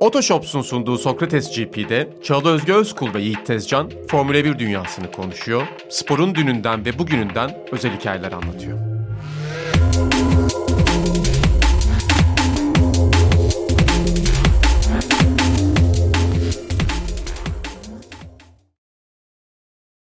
Otoshops'un sunduğu Sokrates GP'de Çağla Özge Özkul ve Yiğit Tezcan Formula 1 dünyasını konuşuyor, sporun dününden ve bugününden özel hikayeler anlatıyor.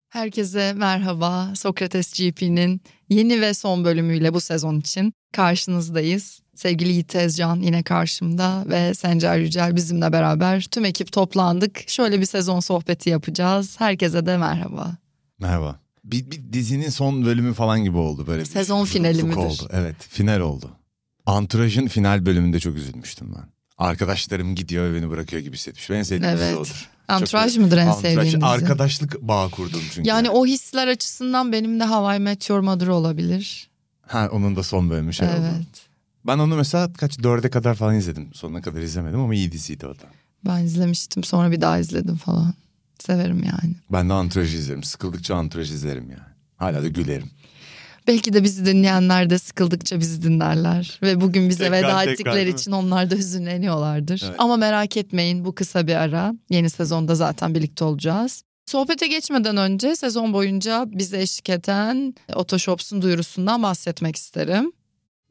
Herkese merhaba. Sokrates GP'nin yeni ve son bölümüyle bu sezon için karşınızdayız. Sevgili Yiğit Tezcan yine karşımda ve Sencer Yücel bizimle beraber tüm ekip toplandık. Şöyle bir sezon sohbeti yapacağız. Herkese de merhaba. Merhaba. Bir, bir dizinin son bölümü falan gibi oldu böyle. Sezon bir finali midir? Oldu. Evet final oldu. Anturaj'ın final bölümünde çok üzülmüştüm ben. Arkadaşlarım gidiyor ve beni bırakıyor gibi hissetmiş. Ben en sevdiğim dizi Evet. odur. Antraj mıdır en sevdiğin dizi? Arkadaşlık bağı kurdum çünkü. Yani o hisler açısından benim de Hawaii Meteor Mother olabilir. Ha, onun da son bölümü şey oldu. evet. Ben onu mesela kaç dörde kadar falan izledim. Sonuna kadar izlemedim ama iyi diziydi o da. Ben izlemiştim sonra bir daha izledim falan. Severim yani. Ben de Anturaj'ı izlerim. Sıkıldıkça Anturaj izlerim yani. Hala da gülerim. Belki de bizi dinleyenler de sıkıldıkça bizi dinlerler. Ve bugün bize Tekrar, veda tekrar, ettikleri için onlar da hüzünleniyorlardır. Evet. Ama merak etmeyin bu kısa bir ara. Yeni sezonda zaten birlikte olacağız. Sohbete geçmeden önce sezon boyunca bize eşlik eden Otoshops'un duyurusundan bahsetmek isterim.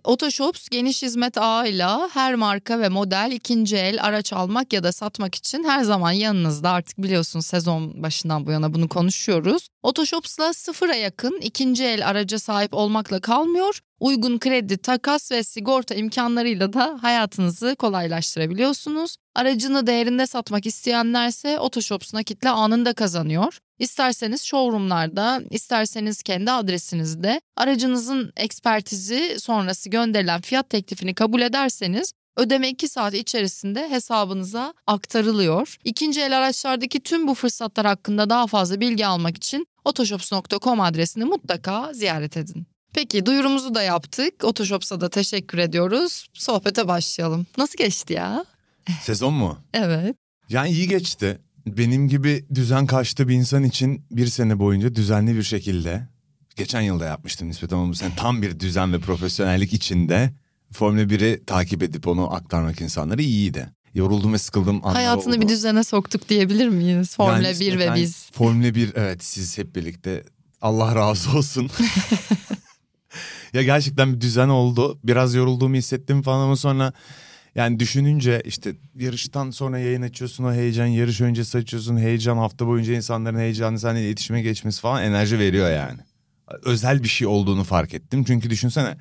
Otoshops geniş hizmet ağıyla her marka ve model ikinci el araç almak ya da satmak için her zaman yanınızda artık biliyorsunuz sezon başından bu yana bunu konuşuyoruz. Otoshops'la sıfıra yakın ikinci el araca sahip olmakla kalmıyor. Uygun kredi, takas ve sigorta imkanlarıyla da hayatınızı kolaylaştırabiliyorsunuz. Aracını değerinde satmak isteyenlerse Otoshops nakitle anında kazanıyor. İsterseniz showroomlarda, isterseniz kendi adresinizde aracınızın ekspertizi sonrası gönderilen fiyat teklifini kabul ederseniz ödeme 2 saat içerisinde hesabınıza aktarılıyor. İkinci el araçlardaki tüm bu fırsatlar hakkında daha fazla bilgi almak için otoshops.com adresini mutlaka ziyaret edin. Peki duyurumuzu da yaptık. Otoshops'a da teşekkür ediyoruz. Sohbete başlayalım. Nasıl geçti ya? Sezon mu? Evet. Yani iyi geçti. Benim gibi düzen kaçtı bir insan için bir sene boyunca düzenli bir şekilde geçen yılda yapmıştım nispeten ama bu sene tam bir düzen ve profesyonellik içinde Formula 1'i takip edip onu aktarmak insanlara iyiydi. Yoruldum ve sıkıldım Hayatını oldu. bir düzene soktuk diyebilir miyiz? Formula Yani 1 ve biz. Formula 1 evet siz hep birlikte Allah razı olsun. ya gerçekten bir düzen oldu. Biraz yorulduğumu hissettim falan ama sonra yani düşününce işte yarıştan sonra yayın açıyorsun o heyecan, yarış öncesi açıyorsun heyecan, hafta boyunca insanların heyecanı seninle iletişime geçmesi falan enerji veriyor yani. Özel bir şey olduğunu fark ettim. Çünkü düşünsene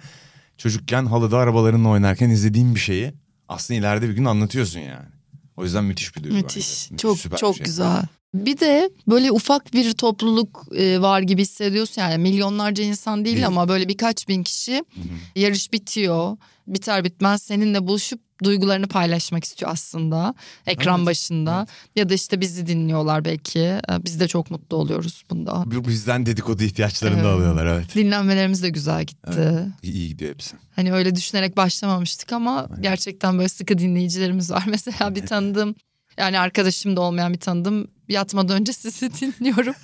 çocukken halıda arabalarınla oynarken izlediğin bir şeyi aslında ileride bir gün anlatıyorsun yani. O yüzden müthiş bir duygu. Müthiş. bence. Çok süper çok şey. güzel. Bir de böyle ufak bir topluluk e, var gibi hissediyorsun yani milyonlarca insan değil Değil. ama böyle birkaç bin kişi yarış bitiyor. Biter bitmez seninle buluşup duygularını paylaşmak istiyor aslında ekran Evet, başında ya da işte bizi dinliyorlar belki. E, Biz de çok mutlu oluyoruz bunda. Bu- Bizden dedikodu ihtiyaçlarını da Evet. alıyorlar evet. Dinlenmelerimiz de güzel gitti. İyi, iyi gidiyor hepsi. Hani öyle düşünerek başlamamıştık ama gerçekten böyle sıkı dinleyicilerimiz var. Mesela bir tanıdığım yani arkadaşım da olmayan bir tanıdığım yatmadan önce sizi dinliyorum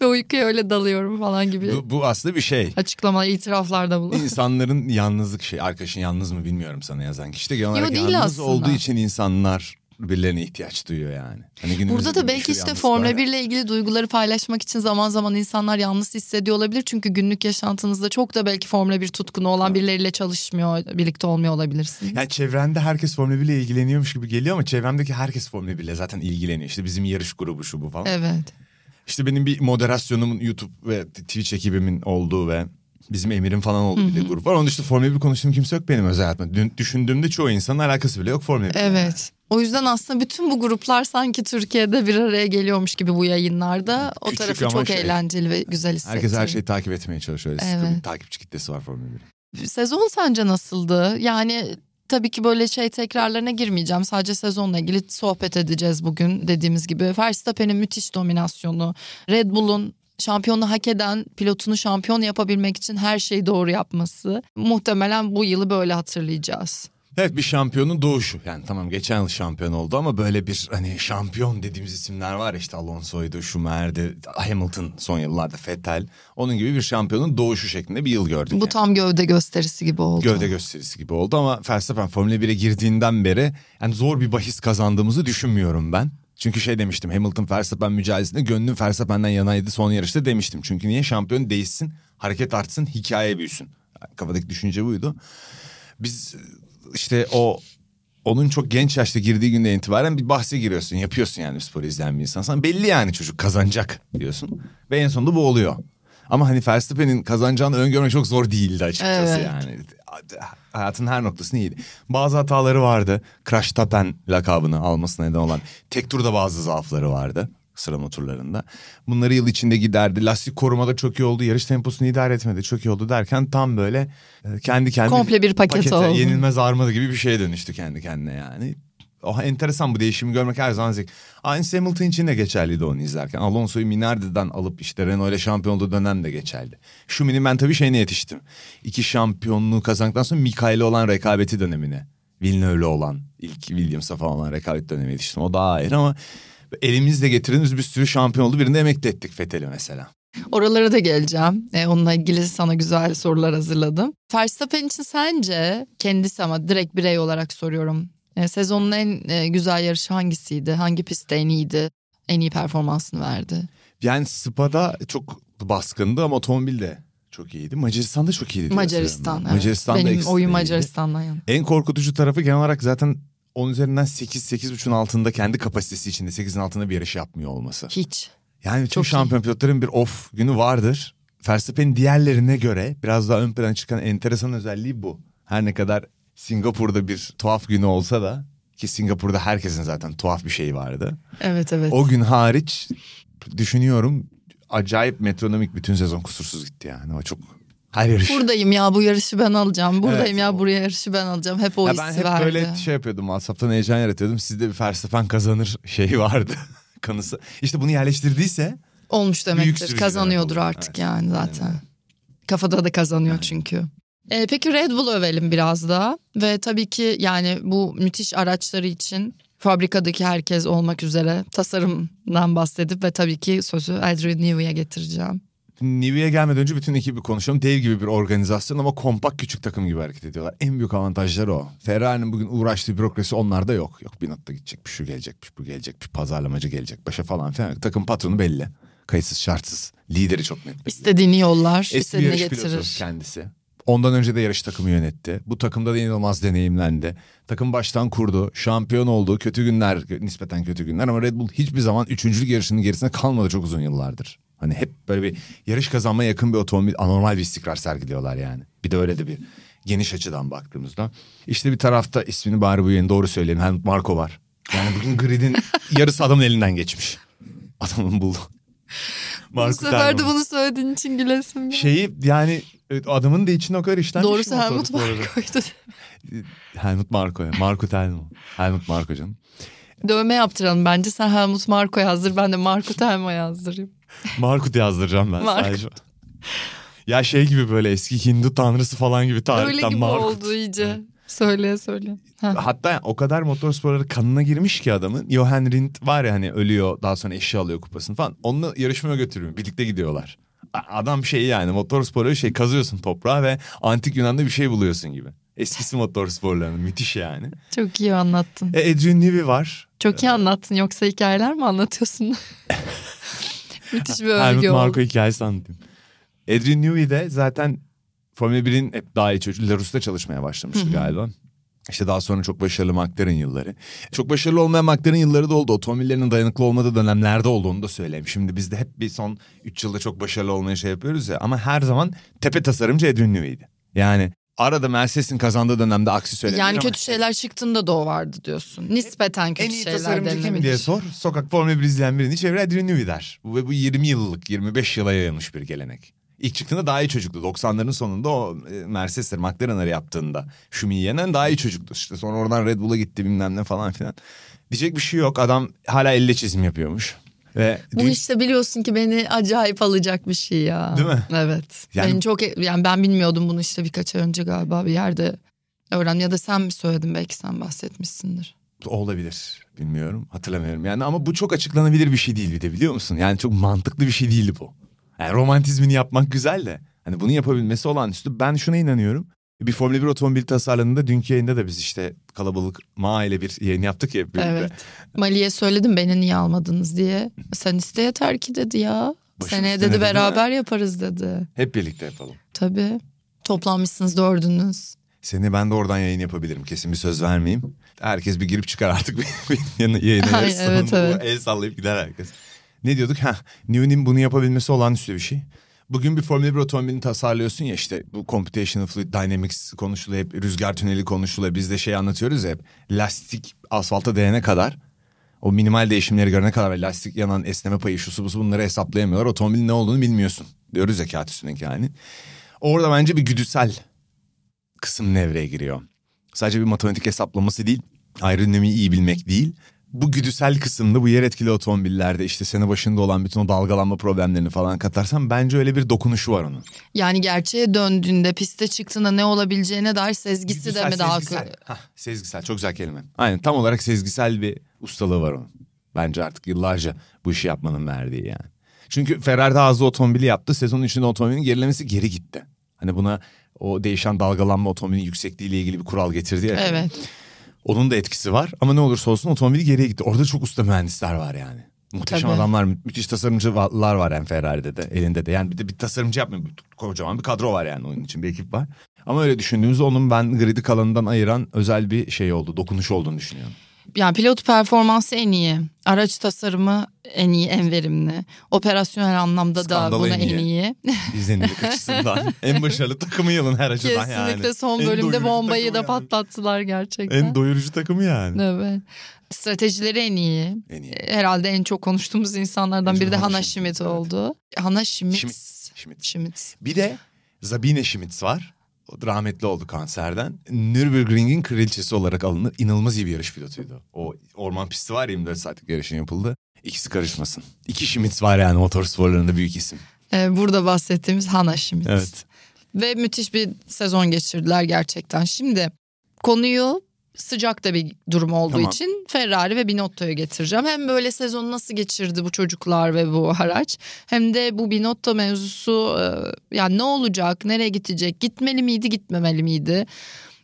ve uykuya öyle dalıyorum falan gibi Bu, bu aslında bir şey. açıklama itiraflarda bulun. İnsanların yalnızlık şey. Arkadaşın yalnız mı bilmiyorum sana yazan kişi de genel olarak yalnız aslında. olduğu için insanlar birbirlerine ihtiyaç duyuyor yani. Hani Burada da belki işte Formula var ya. 1 ile ilgili duyguları paylaşmak için zaman zaman insanlar yalnız hissediyor olabilir. Çünkü günlük yaşantınızda çok da belki Formula 1 tutkunu olan birileriyle çalışmıyor, birlikte olmuyor olabilirsiniz. Yani çevrende herkes Formula 1 ile ilgileniyormuş gibi geliyor ama çevremdeki herkes Formula 1 ile zaten ilgileniyor. İşte bizim yarış grubu şu bu falan. Evet. İşte benim bir moderasyonumun YouTube ve Twitch ekibimin olduğu ve bizim Emir'in falan olduğu bir grup var. Onun dışında Formula 1 konuştuğum kimse yok benim özel hayatımda. Dün düşündüğümde çoğu insanın alakası bile yok Formula 1. Evet. O yüzden aslında bütün bu gruplar sanki Türkiye'de bir araya geliyormuş gibi bu yayınlarda. O Küçük tarafı çok şey. eğlenceli ve güzel hissettiriyor. Herkes her şeyi takip etmeye çalışıyor. Öyle sıkı Evet. bir takipçi kitlesi var Formula 1'in. Sezon sence nasıldı? Yani tabii ki böyle şey tekrarlarına girmeyeceğim. Sadece sezonla ilgili sohbet edeceğiz bugün dediğimiz gibi. Verstappen'in müthiş dominasyonu, Red Bull'un şampiyonu hak eden pilotunu şampiyon yapabilmek için her şeyi doğru yapması. Muhtemelen bu yılı böyle hatırlayacağız. Evet bir şampiyonun doğuşu. Yani tamam geçen yıl şampiyon oldu ama böyle bir hani şampiyon dediğimiz isimler var işte Alonso'ydu, Schumacher'di, Hamilton son yıllarda Vettel. Onun gibi bir şampiyonun doğuşu şeklinde bir yıl gördük. Bu yani. tam gövde gösterisi gibi oldu. Gövde gösterisi gibi oldu ama Verstappen Formula 1'e girdiğinden beri yani zor bir bahis kazandığımızı düşünmüyorum ben. Çünkü şey demiştim Hamilton Verstappen mücadelesinde gönlüm Verstappen'den yanaydı son yarışta demiştim. Çünkü niye şampiyon değişsin, hareket artsın, hikaye büyüsün. Yani kafadaki düşünce buydu. Biz işte o onun çok genç yaşta girdiği günden itibaren bir bahse giriyorsun. Yapıyorsun yani spor izleyen bir insan. Sana belli yani çocuk kazanacak diyorsun. Ve en sonunda bu oluyor. Ama hani Verstappen'in kazanacağını öngörmek çok zor değildi açıkçası Evet. yani. Hayatın her noktasını iyiydi. Bazı hataları vardı. Crash Tapen lakabını almasına neden olan. Tek turda bazı zaafları vardı sıralama turlarında. Bunları yıl içinde giderdi. Lastik korumada çok iyi oldu. Yarış temposunu idare etmedi. Çok iyi oldu derken tam böyle e, kendi kendine... Komple bir paket pakete, oldu. Yenilmez armada gibi bir şeye dönüştü kendi kendine yani. O enteresan bu değişimi görmek her zaman zevk. Aynı Hamilton için de geçerliydi onu izlerken. Alonso'yu Minardi'den alıp işte Renault ile şampiyon olduğu dönem de geçerli. Schumann'in ben tabii şeyine yetiştim. İki şampiyonluğu kazandıktan sonra Mikael'le olan rekabeti dönemine. Villeneuve'le olan, ilk Williams'a falan olan rekabet dönemine yetiştim. O daha ayrı ama elimizle getirdiğimiz bir sürü şampiyon oldu. Birinde emekli ettik Fethel'i mesela. Oralara da geleceğim. E, onunla ilgili sana güzel sorular hazırladım. Verstappen için sence kendisi ama direkt birey olarak soruyorum. E, sezonun en e, güzel yarışı hangisiydi? Hangi pist en iyiydi? En iyi performansını verdi. Yani Spa'da çok baskındı ama otomobilde çok iyiydi. Macaristan'da çok iyiydi. Macaristan. Evet. Macaristan'da Benim oyun. Macaristan'dan yana. En korkutucu tarafı genel olarak zaten 10 üzerinden 8 8.5'un altında kendi kapasitesi içinde 8'in altında bir yarış yapmıyor olması. Hiç. Yani Çok iyi. şampiyon pilotların bir off günü vardır. Verstappen'in diğerlerine göre biraz daha ön plana çıkan enteresan özelliği bu. Her ne kadar Singapur'da bir tuhaf günü olsa da ki Singapur'da herkesin zaten tuhaf bir şeyi vardı. Evet evet. O gün hariç düşünüyorum acayip metronomik bütün sezon kusursuz gitti yani. O çok her yarış. Buradayım ya bu yarışı ben alacağım. Buradayım Evet, ya o- buraya yarışı ben alacağım. Hep o Ya hissi ben hep verdi. böyle şey yapıyordum WhatsApp'tan heyecan yaratıyordum. Sizde bir Verstappen kazanır şeyi vardı kanısı. İşte bunu yerleştirdiyse Olmuş demektir. Kazanıyordur demek artık olur. yani Evet. zaten. Kafada da kazanıyor çünkü. E, peki Red Bull övelim biraz da. Ve tabii ki yani bu müthiş araçları için fabrikadaki herkes olmak üzere tasarımdan bahsedip ve tabii ki sözü Adrian Newey'e getireceğim. Nive'ye gelmeden önce bütün ekibi konuşalım. Dev gibi bir organizasyon ama kompakt küçük takım gibi hareket ediyorlar. En büyük avantajları o. Ferrari'nin bugün uğraştığı bürokrasi onlarda yok. Yok bir notta gidecekmiş, şu gelecekmiş, bu gelecekmiş, pazarlamacı gelecek başa falan filan. Takım patronu belli. Kayıtsız şartsız. Lideri çok net belli. İstediğini yollar, Eski bir istediğini getirir. kendisi. Ondan önce de yarış takımı yönetti. Bu takımda da inanılmaz deneyimlendi. Takım baştan kurdu. Şampiyon oldu. Kötü günler, nispeten kötü günler ama Red Bull hiçbir zaman üçüncülük yarışının gerisine kalmadı çok uzun yıllardır. Hani hep böyle bir yarış kazanmaya yakın bir otomobil, anormal bir istikrar sergiliyorlar yani. Bir de öyle de bir geniş açıdan baktığımızda. İşte bir tarafta ismini bari bu yeni doğru söyleyelim. Helmut Marko var. Yani bugün gridin yarısı adamın elinden geçmiş. Adamın buldu. Bu sefer de bunu söylediğin için gülesim. var. Şeyi yani adamın da içine o kadar işlenmiş. Doğrusu Helmut. Marko'ydu. Helmut Marko ya. Marko Telmo. Helmut Marko canım. Dövme yaptıralım bence. Sen Helmut Marko yazdır. Ben de Marco Telma yazdırayım. Markut yazdıracağım ben Markut. sadece. Ya şey gibi böyle eski Hindu tanrısı falan gibi tarihten Öyle gibi Markut. oldu iyice. Söyleye söyleye. Ha. Hatta o kadar motorsporları kanına girmiş ki adamın. Johan Rindt var ya hani ölüyor daha sonra eşi alıyor kupasını falan. Onunla yarışmaya götürüyor. Birlikte gidiyorlar. Adam şey yani motorsporları şey kazıyorsun toprağa ve antik Yunan'da bir şey buluyorsun gibi. Eskisi motorsporlarının müthiş yani. Çok iyi anlattın. E, Adrian Newey var. Çok iyi anlattın. Yoksa hikayeler mi anlatıyorsun? Müthiş bir övgü oldu. hikayesi anlatayım. Adrian Newey de zaten Formula 1'in hep daha iyi çocuğu. Larus'ta çalışmaya başlamıştı galiba. İşte daha sonra çok başarılı McLaren yılları. Çok başarılı olmayan McLaren yılları da oldu. Otomobillerinin dayanıklı olmadığı dönemlerde olduğunu da söyleyeyim. Şimdi biz de hep bir son 3 yılda çok başarılı olmaya şey yapıyoruz ya. Ama her zaman tepe tasarımcı Adrian Newey'di. Yani arada Mercedes'in kazandığı dönemde aksi söylenir Yani ama kötü şeyler çıktığında da o vardı diyorsun. Nispeten kötü en iyi şeyler tasarımcı kim diye sor. Sokak Formula 1 izleyen birini çevre Adrian Newey der. Ve bu 20 yıllık 25 yıla yayılmış bir gelenek. İlk çıktığında daha iyi çocuktu. 90'ların sonunda o e, Mercedes'ler McLaren'ları yaptığında Schumillen'en daha iyi çocuktu. İşte sonra oradan Red Bull'a gitti bilmem ne falan filan. Diyecek bir şey yok. Adam hala elle çizim yapıyormuş. Ve Bu dün- işte biliyorsun ki beni acayip alacak bir şey ya. Değil mi? Evet. Yani- Beni çok yani ben bilmiyordum bunu işte birkaç ay önce galiba bir yerde öğrendim ya da sen mi söyledin belki sen bahsetmişsindir. Olabilir. Bilmiyorum. Hatırlamıyorum. Yani ama bu çok açıklanabilir bir şey değil bir de biliyor musun? Yani çok mantıklı bir şey değil bu. Yani romantizmini yapmak güzel de. Hani bunu yapabilmesi olağanüstü. Ben şuna inanıyorum. Bir Formula 1 otomobil tasarlandığında dünkü yayında da biz işte kalabalık Ma ile bir yayın yaptık ya birlikte. Evet. Mali'ye söyledim beni niye almadınız diye. Sen iste yeter ki dedi ya. Başım Seneye dedi beraber yaparız dedi. Hep birlikte yapalım. Tabii. Toplanmışsınız dördünüz. Seni ben de oradan yayın yapabilirim. Kesin bir söz vermeyeyim. Herkes bir girip çıkar artık benim yayına. Ay, evet, evet. El sallayıp gider herkes. Ne diyorduk? Ha, Newey'nin bunu yapabilmesi olağanüstü bir şey. Bugün bir Formula 1 otomobilini tasarlıyorsun ya işte bu Computational Fluid Dynamics konuşuluyor hep rüzgar tüneli konuşuluyor. Biz de şey anlatıyoruz hep lastik asfalta değene kadar o minimal değişimleri görene kadar ve lastik yanan esneme payı şusu busu bunları hesaplayamıyorlar. Otomobilin ne olduğunu bilmiyorsun diyoruz ya kağıt üstündeki yani. Orada bence bir güdüsel kısım devreye giriyor. Sadece bir matematik hesaplaması değil, aerodinamiği iyi bilmek değil. Bu güdüsel kısımda bu yer etkili otomobillerde işte sene başında olan bütün o dalgalanma problemlerini falan katarsan bence öyle bir dokunuşu var onun. Yani gerçeğe döndüğünde piste çıktığında ne olabileceğine dair sezgisi Güdüsel, de mi daha sezgisel. Hah, sezgisel çok güzel kelime. Aynen tam olarak sezgisel bir ustalığı var onun. Bence artık yıllarca bu işi yapmanın verdiği yani. Çünkü Ferrari hızlı otomobili yaptı. Sezonun içinde otomobilin gerilemesi geri gitti. Hani buna o değişen dalgalanma otomobilin yüksekliğiyle ilgili bir kural getirdi ya. Evet. Onun da etkisi var ama ne olursa olsun otomobil geriye gitti. Orada çok usta mühendisler var yani. Muhteşem Tabii. adamlar, mü- müthiş tasarımcılar var yani Ferrari'de de, elinde de. Yani bir de bir tasarımcı yapmıyor. Kocaman bir kadro var yani onun için bir ekip var. Ama öyle düşündüğümüzde onun ben gridi kalanından ayıran özel bir şey oldu, dokunuş olduğunu düşünüyorum. Yani pilot performansı en iyi. Araç tasarımı en iyi, en verimli. Operasyonel anlamda da Skandalı buna en en iyi. iyi. İzlenirlik açısından en başarılı takımı yılın her açıdan yani. Kesinlikle son En bölümde bombayı da yani. patlattılar gerçekten. En doyurucu takımı yani. Evet. Stratejileri en iyi. En iyi. Herhalde en çok konuştuğumuz insanlardan biri de Hannah Hannah Schmidt, Schmidt evet. oldu. Hannah Schmidt. Schmidt, Schmidt. Schmidt. Bir de Zabine Schmitz var. Rahmetli oldu kanserden. Nürburgring'in kraliçesi olarak alınır. İnanılmaz iyi bir yarış pilotuydu. O orman pisti var ya 24 saatlik yarışın yapıldı. İkisi karışmasın. İki Schmitz var yani motorsporlarında büyük isim. Ee, burada bahsettiğimiz Hannah Schmidt. Evet. Ve müthiş bir sezon geçirdiler gerçekten. Şimdi konuyu sıcak da bir durum olduğu Tamam. için Ferrari ve Binotto'yu getireceğim. Hem böyle sezonu nasıl geçirdi bu çocuklar ve bu araç hem de bu Binotto mevzusu e, yani ne olacak, nereye gidecek, gitmeli miydi, gitmemeli miydi?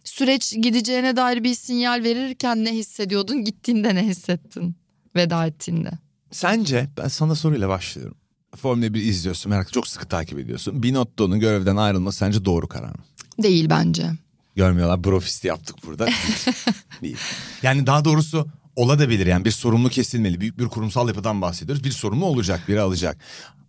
Süreç gideceğine dair bir sinyal verirken ne hissediyordun, gittiğinde ne hissettin veda ettiğinde? Sence ben sana soruyla başlıyorum. Formula 1 izliyorsun merak çok sıkı takip ediyorsun. Binotto'nun görevden ayrılması sence doğru karar mı? Değil bence. Görmüyorlar brofisti yaptık burada. Değil. Yani daha doğrusu olabilir yani bir sorumlu kesilmeli. Büyük bir kurumsal yapıdan bahsediyoruz. Bir sorumlu olacak biri alacak.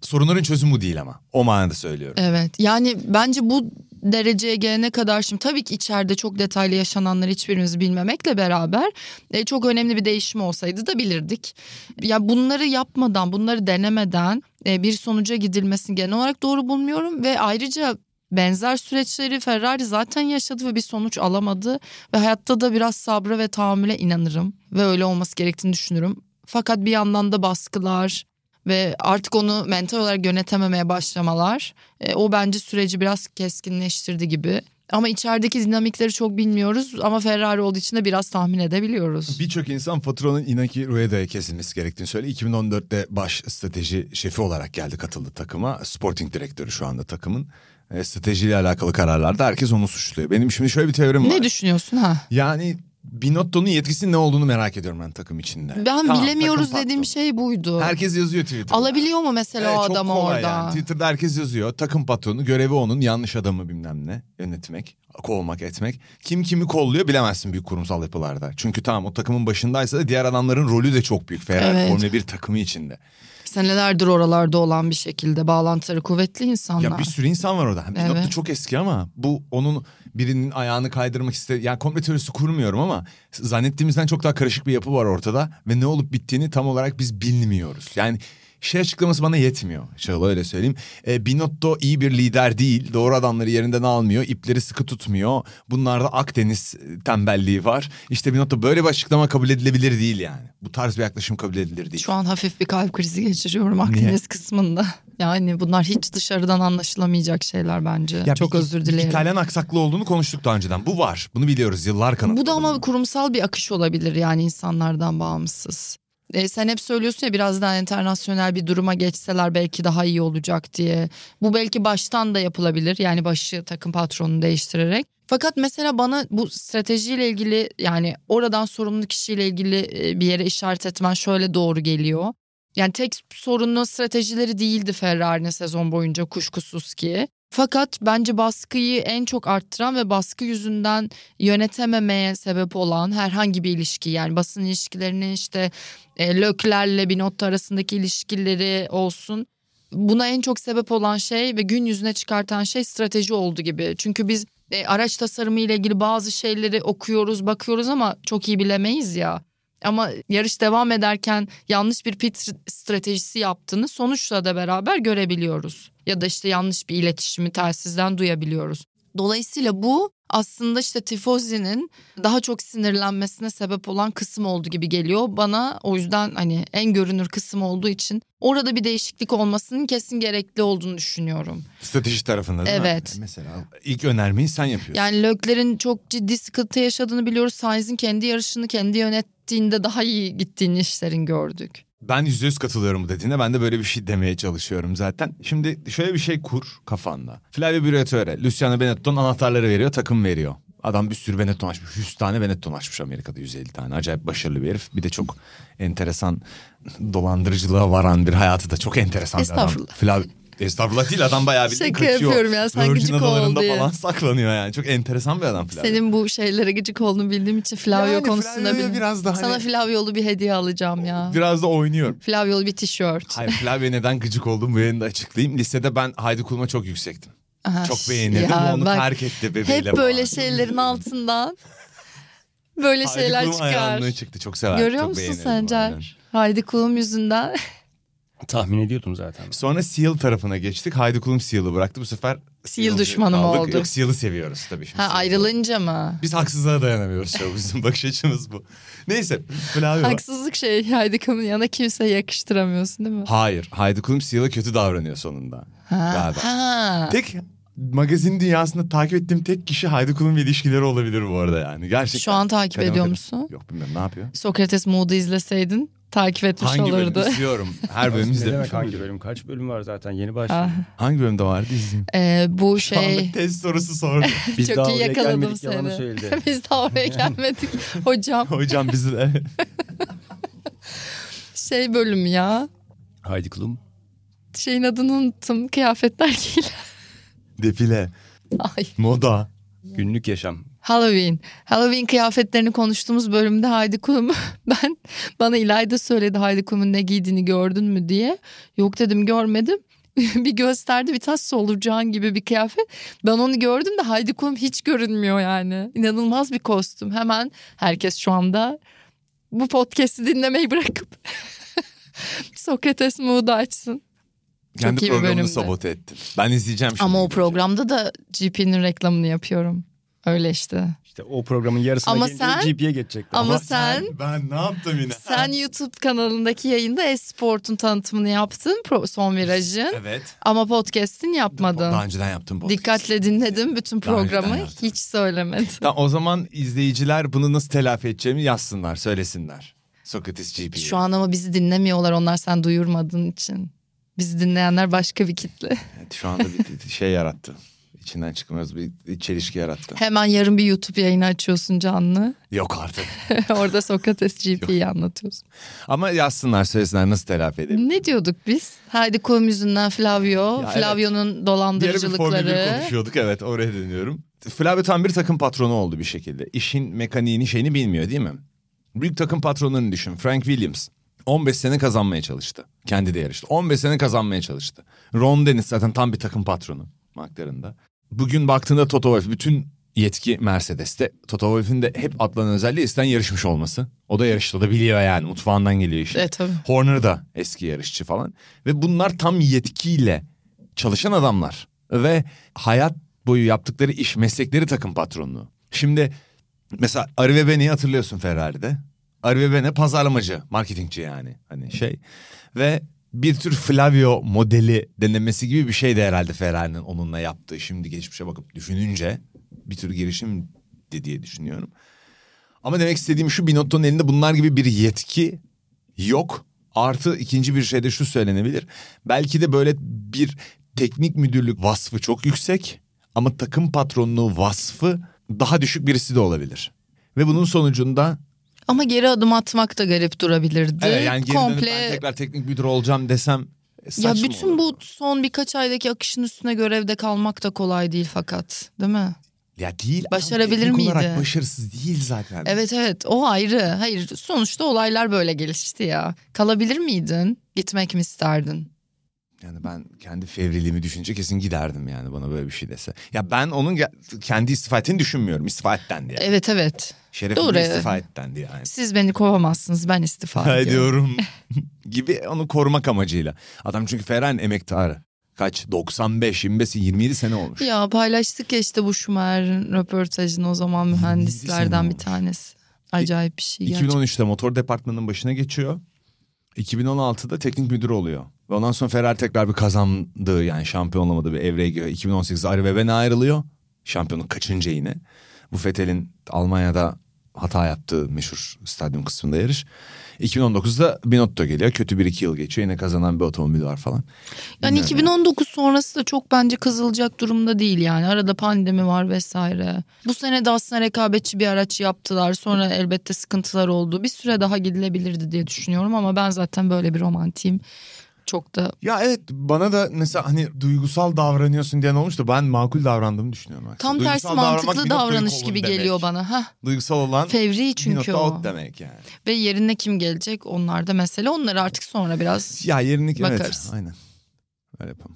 Sorunların çözümü bu değil ama. O manada söylüyorum. Evet yani bence bu dereceye gelene kadar şimdi tabii ki içeride çok detaylı yaşananları hiçbirimiz bilmemekle beraber e, çok önemli bir değişim olsaydı da bilirdik. Ya bunları yapmadan bunları denemeden e, bir sonuca gidilmesini genel olarak doğru bulmuyorum ve ayrıca benzer süreçleri Ferrari zaten yaşadı ve bir sonuç alamadı ve hayatta da biraz sabra ve tahammüle inanırım ve öyle olması gerektiğini düşünürüm. Fakat bir yandan da baskılar ve artık onu mental olarak yönetememeye başlamalar e, o bence süreci biraz keskinleştirdi gibi. Ama içerideki dinamikleri çok bilmiyoruz ama Ferrari olduğu için de biraz tahmin edebiliyoruz. Birçok insan faturanın Inaki Rueda'ya kesilmesi gerektiğini söylüyor. 2014'te baş strateji şefi olarak geldi katıldı takıma. Sporting direktörü şu anda takımın. E, stratejiyle alakalı kararlarda herkes onu suçluyor. Benim şimdi şöyle bir teorim var. Ne düşünüyorsun ha? Yani Binotto'nun yetkisinin ne olduğunu merak ediyorum ben takım içinde. Ben Tamam, bilemiyoruz dediğim şey buydu. Herkes yazıyor Twitter'da. Alabiliyor mu mesela Evet, o çok adamı kolay orada? yani. Twitter'da herkes yazıyor. Takım patronu görevi onun yanlış adamı bilmem ne yönetmek, kovmak etmek. Kim kimi kolluyor bilemezsin büyük kurumsal yapılarda. Çünkü tamam o takımın başındaysa da diğer adamların rolü de çok büyük. Ferrari Evet. Formula 1 takımı içinde. Senelerdir oralarda olan bir şekilde bağlantıları kuvvetli insanlar. Ya bir sürü insan var orada. Evet. çok eski ama bu onun birinin ayağını kaydırmak istedi. Yani komple teorisi kurmuyorum ama zannettiğimizden çok daha karışık bir yapı var ortada ve ne olup bittiğini tam olarak biz bilmiyoruz. Yani şey açıklaması bana yetmiyor. Şöyle öyle söyleyeyim. E, Binotto iyi bir lider değil. Doğru adamları yerinden almıyor. ipleri sıkı tutmuyor. Bunlarda Akdeniz e, tembelliği var. İşte Binotto böyle bir açıklama kabul edilebilir değil yani. Bu tarz bir yaklaşım kabul edilir değil. Şu an hafif bir kalp krizi geçiriyorum Akdeniz kısmında. Yani bunlar hiç dışarıdan anlaşılamayacak şeyler bence. Ya Çok bir- özür dilerim. İtalyan aksaklı olduğunu konuştuk daha önceden. Bu var. Bunu biliyoruz. Yıllar kanıtladı. Bu da ama kurumsal bir akış olabilir yani insanlardan bağımsız. E, sen hep söylüyorsun ya biraz daha internasyonel bir duruma geçseler belki daha iyi olacak diye. Bu belki baştan da yapılabilir yani başı takım patronunu değiştirerek. Fakat mesela bana bu stratejiyle ilgili yani oradan sorumlu kişiyle ilgili e, bir yere işaret etmen şöyle doğru geliyor. Yani tek sorunlu stratejileri değildi Ferrari'nin sezon boyunca kuşkusuz ki. Fakat bence baskıyı en çok arttıran ve baskı yüzünden yönetememeye sebep olan herhangi bir ilişki yani basın ilişkilerini işte e, Lökler'le Binotto arasındaki ilişkileri olsun. Buna en çok sebep olan şey ve gün yüzüne çıkartan şey strateji oldu gibi. Çünkü biz e, araç tasarımı ile ilgili bazı şeyleri okuyoruz, bakıyoruz ama çok iyi bilemeyiz ya. Ama yarış devam ederken yanlış bir pit stratejisi yaptığını sonuçla da beraber görebiliyoruz. Ya da işte yanlış bir iletişimi telsizden duyabiliyoruz. Dolayısıyla bu aslında işte Tifozi'nin daha çok sinirlenmesine sebep olan kısım oldu gibi geliyor. Bana o yüzden hani en görünür kısım olduğu için orada bir değişiklik olmasının kesin gerekli olduğunu düşünüyorum. Strateji tarafında değil Evet. mi? Mesela ilk önermeyi sen yapıyorsun. Yani Lökler'in çok ciddi sıkıntı yaşadığını biliyoruz. Sainz'in kendi yarışını kendi yönettiğinde daha iyi gittiğini işlerin gördük. Ben yüzde yüz katılıyorum bu dediğine. Ben de böyle bir şey demeye çalışıyorum zaten. Şimdi şöyle bir şey kur kafanda. Flavio Briatore, Luciano Benetton anahtarları veriyor, takım veriyor. Adam bir sürü Benetton açmış. 100 tane Benetton açmış Amerika'da 150 tane. Acayip başarılı bir herif. Bir de çok enteresan dolandırıcılığa varan bir hayatı da çok enteresan bir adam. Estağfurullah. Flavio Estağfurullah değil adam bayağı bildiğin Şaka kaçıyor. yapıyorum ya, sen Virgin gıcık ol diye. falan saklanıyor yani. Çok enteresan bir adam Flavio. Senin bu şeylere gıcık olduğunu bildiğim için Flavio Yani konusunda Flavio'ya bil- biraz da Sana hani- Flaviolu bir hediye alacağım ya. Biraz da oynuyorum. Flaviolu bir tişört. Hayır Flavio neden gıcık oldum bu yayında açıklayayım. Lisede ben Haydi Kulum'a çok yüksektim. Aha, Çok beğenirdim. ya onu bak, terk etti bebeğiyle. Hep böyle falan. şeylerin altından böyle Haydi şeyler Kulum çıkar. hayranlığı çıktı. Çok sever. Görüyor çok musun Sencer? aynen. Haydi kulum yüzünden. Tahmin ediyordum zaten. Sonra Seal tarafına geçtik. Haydi Kulum Seal'ı bıraktı. Bu sefer Seal düşmanı mı aldık. oldu? Yok Seal'ı seviyoruz tabii. Şimdi Ha Seal'ı. ayrılınca mı? Biz haksızlığa dayanamıyoruz. Şu bizim bakış açımız bu. Neyse Flavio. Haksızlık şey Haydi kulum yanına kimse yakıştıramıyorsun değil mi? Hayır. Haydi Kulum Seal'a kötü davranıyor sonunda. Ha. Galiba. ha. Tek magazin dünyasında takip ettiğim tek kişi Haydi Kulum ve ilişkileri olabilir bu arada yani. Gerçekten. Şu an takip Kademe ediyor kademe. musun? Yok bilmiyorum ne yapıyor? Sokrates Mood'u izleseydin takip etmiş Hangi olurdu. bölüm izliyorum? Her bölüm izlemiş. demek hangi bölüm? Kaç bölüm var zaten yeni başladı. Ah. Hangi bölümde vardı izleyeyim. Ee, bu Şu anda şey test sorusu sordum. Biz çok daha iyi oraya yakaladım seni. söyledi. Biz daha oraya gelmedik. Hocam Hocam bizi de... şey bölüm ya. Haydi kulum. Şeyin adını unuttum. Kıyafetler giyilen. Defile, Ay. moda. Günlük yaşam. Halloween. Halloween kıyafetlerini konuştuğumuz bölümde Haydi Kulum ben bana İlayda söyledi Haydi Kulum'un ne giydiğini gördün mü diye. Yok dedim görmedim. bir gösterdi bir tas solucan gibi bir kıyafet. Ben onu gördüm de Haydi Kulum hiç görünmüyor yani. İnanılmaz bir kostüm. Hemen herkes şu anda bu podcast'i dinlemeyi bırakıp Sokrates Mood'u açsın. Kendi iyi bir programını sabote ettin. Ben izleyeceğim şimdi. Ama o programda da GP'nin reklamını yapıyorum. Öyle işte. İşte o programın yarısına Ama gelince sen- GP'ye geçecekler. Ama sen Ben ne yaptım yine? Sen YouTube kanalındaki yayında Esport'un tanıtımını yaptın son virajın Evet. ama podcast'in yapmadın. Daha önceden yaptım bu. Dikkatle dinledim bütün programı hiç söylemedin. Tamam, o zaman izleyiciler bunu nasıl telafi edeceğimi yazsınlar, söylesinler. Sokrates GP'ye. Şu an ama bizi dinlemiyorlar onlar sen duyurmadığın için. Bizi dinleyenler başka bir kitle. Evet, şu anda bir şey yarattı. İçinden çıkmaz bir çelişki yarattı. Hemen yarın bir YouTube yayını açıyorsun canlı. Yok artık. Orada Sokrates GP'yi anlatıyorsun. Ama yazsınlar, söylesinler nasıl telafi edelim. Ne diyorduk biz? Haydi kolum yüzünden Flavio. Ya evet. Flavio'nun Diğer bir Formül dolandırıcılıkları. konuşuyorduk evet oraya dönüyorum. Flavio tam bir takım patronu oldu bir şekilde. İşin mekaniğini şeyini bilmiyor değil mi? Büyük takım patronlarını düşün. Frank Williams 15 sene kazanmaya çalıştı. Kendi de yarıştı. 15 sene kazanmaya çalıştı. Ron Dennis zaten tam bir takım patronu McLaren'da. Bugün baktığında Toto Wolff bütün yetki Mercedes'te. Toto Wolff'ün de hep atlanan özelliği eskiden yarışmış olması. O da yarışta da biliyor yani mutfağından geliyor işte. E tabii. Horner da eski yarışçı falan. Ve bunlar tam yetkiyle çalışan adamlar. Ve hayat boyu yaptıkları iş, meslekleri takım patronluğu. Şimdi mesela Arrive Beni'yi hatırlıyorsun Ferrari'de. Arrive Bene pazarlamacı, marketingçi yani hani şey. Ve bir tür Flavio modeli denemesi gibi bir şey de herhalde Ferrari'nin onunla yaptığı. Şimdi geçmişe bakıp düşününce bir tür girişim de diye düşünüyorum. Ama demek istediğim şu Binotto'nun elinde bunlar gibi bir yetki yok. Artı ikinci bir şey de şu söylenebilir. Belki de böyle bir teknik müdürlük vasfı çok yüksek ama takım patronluğu vasfı daha düşük birisi de olabilir. Ve bunun sonucunda Ama geri adım atmak da garip durabilirdi. evet, yani geri dönüp Komple ben tekrar teknik müdür olacağım desem ya saçma bütün olur. bu son birkaç aydaki akışın üstüne görevde kalmak da kolay değil fakat değil mi? ya değil. Başarabilir miydi? olarak başarısız değil zaten. Evet evet o ayrı. Hayır sonuçta olaylar böyle gelişti ya. Kalabilir miydin? Gitmek mi isterdin? Yani ben kendi fevriliğimi düşünce kesin giderdim yani bana böyle bir şey dese. Ya ben onun kendi istifa ettiğini düşünmüyorum. İstifa et dendi yani. Evet evet. Şerefine doğru. istifa et dendi yani. Siz beni kovamazsınız ben istifa ediyorum. gibi onu korumak amacıyla. Adam çünkü Ferrari'nin emektarı. Kaç? 95, 25, 27 sene olmuş. Ya paylaştık ya işte bu Schumacher'in röportajını o zaman mühendislerden bir tanesi. Acayip bir şey gerçekten. 2013'te motor departmanının başına geçiyor. 2016'da teknik müdür oluyor. Ve ondan sonra Ferrari tekrar bir kazandığı yani şampiyon olamadığı bir evreye giriyor. 2018'de Ari Weben'e ayrılıyor. Şampiyonluk kaçıncı yine. Bu Vettel'in Almanya'da hata yaptığı meşhur stadyum kısmında yarış. 2019'da Binotto geliyor. Kötü bir iki yıl geçiyor. Yine kazanan bir otomobil var falan. Yani Bilmiyorum 2019 sonrası da çok bence kızılacak durumda değil yani. Arada pandemi var vesaire. Bu sene de aslında rekabetçi bir araç yaptılar. Sonra elbette sıkıntılar oldu. Bir süre daha gidilebilirdi diye düşünüyorum ama ben zaten böyle bir romantiyim. Çok da Ya evet bana da mesela hani duygusal davranıyorsun diyen olmuş da ben makul davrandığımı düşünüyorum. aslında. tam tersi mantıklı davranış gibi demek. geliyor bana. Heh. Duygusal olan Fevri çünkü o. demek yani. Ve yerine kim gelecek onlar da mesele. Onları artık sonra biraz Ya yerini evet Bakarız. aynen. Öyle yapalım.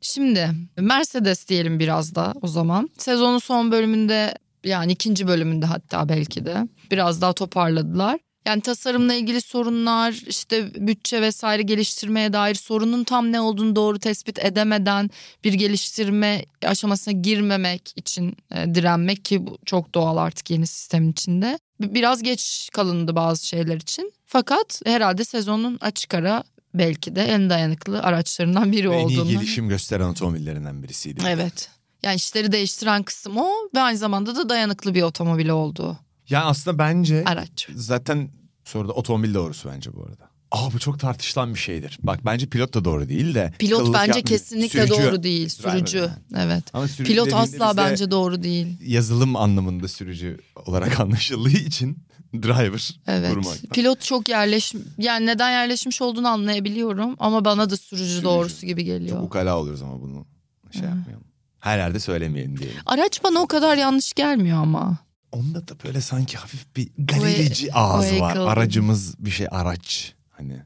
Şimdi Mercedes diyelim biraz da o zaman. Sezonun son bölümünde yani ikinci bölümünde hatta belki de biraz daha toparladılar. Yani tasarımla ilgili sorunlar, işte bütçe vesaire geliştirmeye dair sorunun tam ne olduğunu doğru tespit edemeden bir geliştirme aşamasına girmemek için e, direnmek ki bu çok doğal artık yeni sistemin içinde. Biraz geç kalındı bazı şeyler için. Fakat herhalde sezonun açık ara belki de en dayanıklı araçlarından biri Ve en iyi olduğunu. gelişim gösteren otomobillerinden birisiydi. Evet. Yani işleri değiştiren kısım o ve aynı zamanda da dayanıklı bir otomobil olduğu Ya aslında bence araç. zaten soruda otomobil doğrusu bence bu arada. Aa bu çok tartışılan bir şeydir. Bak bence pilot da doğru değil de. Pilot bence yapmıyor. kesinlikle Sürücü. doğru değil. Sürücü. yani. Evet. Ama sürücü Pilot asla bence doğru değil. yazılım anlamında sürücü olarak anlaşıldığı için driver Evet. kurmaktan. Pilot çok yerleş yani neden yerleşmiş olduğunu anlayabiliyorum ama bana da sürücü, Sürücü. doğrusu gibi geliyor. Çok ukala oluyoruz ama bunu şey yapmayalım. Her yerde söylemeyelim diyelim. Araç bana o kadar yanlış gelmiyor ama. Onda da böyle sanki hafif bir galerici ağzı var. vehicle. Aracımız bir şey araç. Hani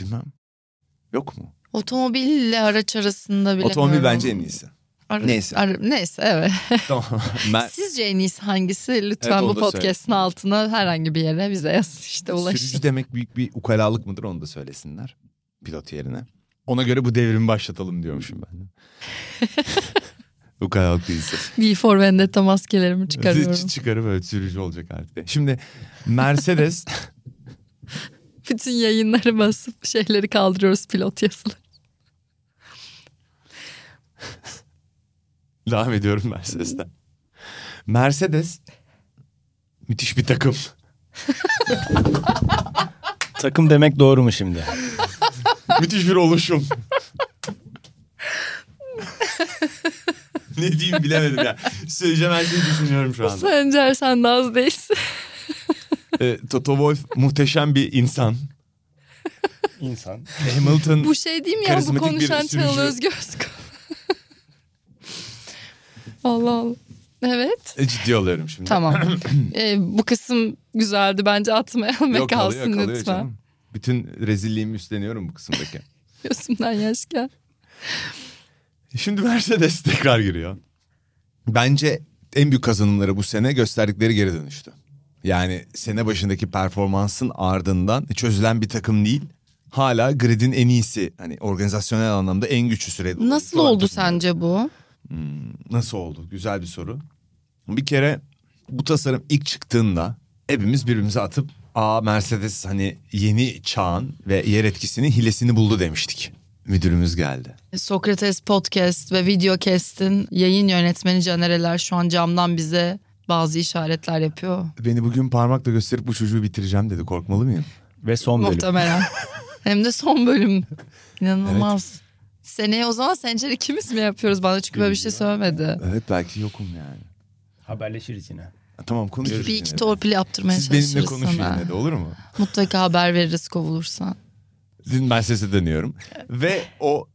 bilmem. Yok mu? Otomobille araç arasında bilemiyorum. Otomobil bence en iyisi. Ara- Neyse. ara- neyse evet. tamam. Ben Sizce en iyisi hangisi? Lütfen Evet, bu podcast'ın altına herhangi bir yere bize yazın işte ulaşın. sürücü demek büyük bir ukalalık mıdır onu da söylesinler. Pilot yerine. Ona göre bu devrimi başlatalım diyormuşum ben de. ukalalık değilse. Before Vendetta maskelerimi çıkarıyorum. Ç- Çıkarıp böyle sürücü olacak artık. Şimdi Mercedes Bütün yayınları basıp şeyleri kaldırıyoruz pilot yazıları. devam ediyorum Mercedes'ten. Mercedes müthiş bir takım. Takım demek doğru mu şimdi? müthiş bir oluşum. ne diyeyim bilemedim ya. Söyleyeceğim her şeyi düşünüyorum şu anda. Sencer sen de az değilsin. Ee, Toto Wolff muhteşem bir insan. İnsan. Hamilton Bu şey değil mi ya bu konuşan. Çağıl Özgöz. Allah Allah. Evet. E, ciddi oluyorum şimdi. Tamam. Ee, bu kısım güzeldi bence atmayalım ve Yok kalsın kalıyor kalıyor lütfen. canım. Bütün rezilliğimi üstleniyorum bu kısımdaki. Gözümden yaş gel. Şimdi Mercedes tekrar giriyor. Bence en büyük kazanımları bu sene gösterdikleri geri dönüştü. Yani sene başındaki performansın ardından çözülen bir takım değil. Hala gridin en iyisi hani organizasyonel anlamda en güçlüsü Red Bull. Nasıl oldu sence bu? Nasıl oldu? Güzel bir soru. Bir kere bu tasarım ilk çıktığında hepimiz birbirimize atıp aa Mercedes hani yeni çağın ve yer etkisinin hilesini buldu demiştik. Müdürümüz geldi. Sokrates Podcast ve Videocast'in yayın yönetmeni Canereler şu an camdan bize bazı işaretler yapıyor. Beni bugün parmakla gösterip bu çocuğu bitireceğim dedi. Korkmalı mıyım? Ve son bölüm. Muhtemelen. Hem de son bölüm. İnanılmaz. Seneye o zaman Sencer ikimiz mi yapıyoruz bana çünkü böyle bir şey söylemedi. Evet belki yokum yani. Haberleşiriz yine. Tamam konuşuruz Bir iki torpil yaptırmaya Siz benimle çalışırız konuşun sana. yine de olur mu? Mutlaka haber veririz kovulursan. Dün ben sese dönüyorum. Ve o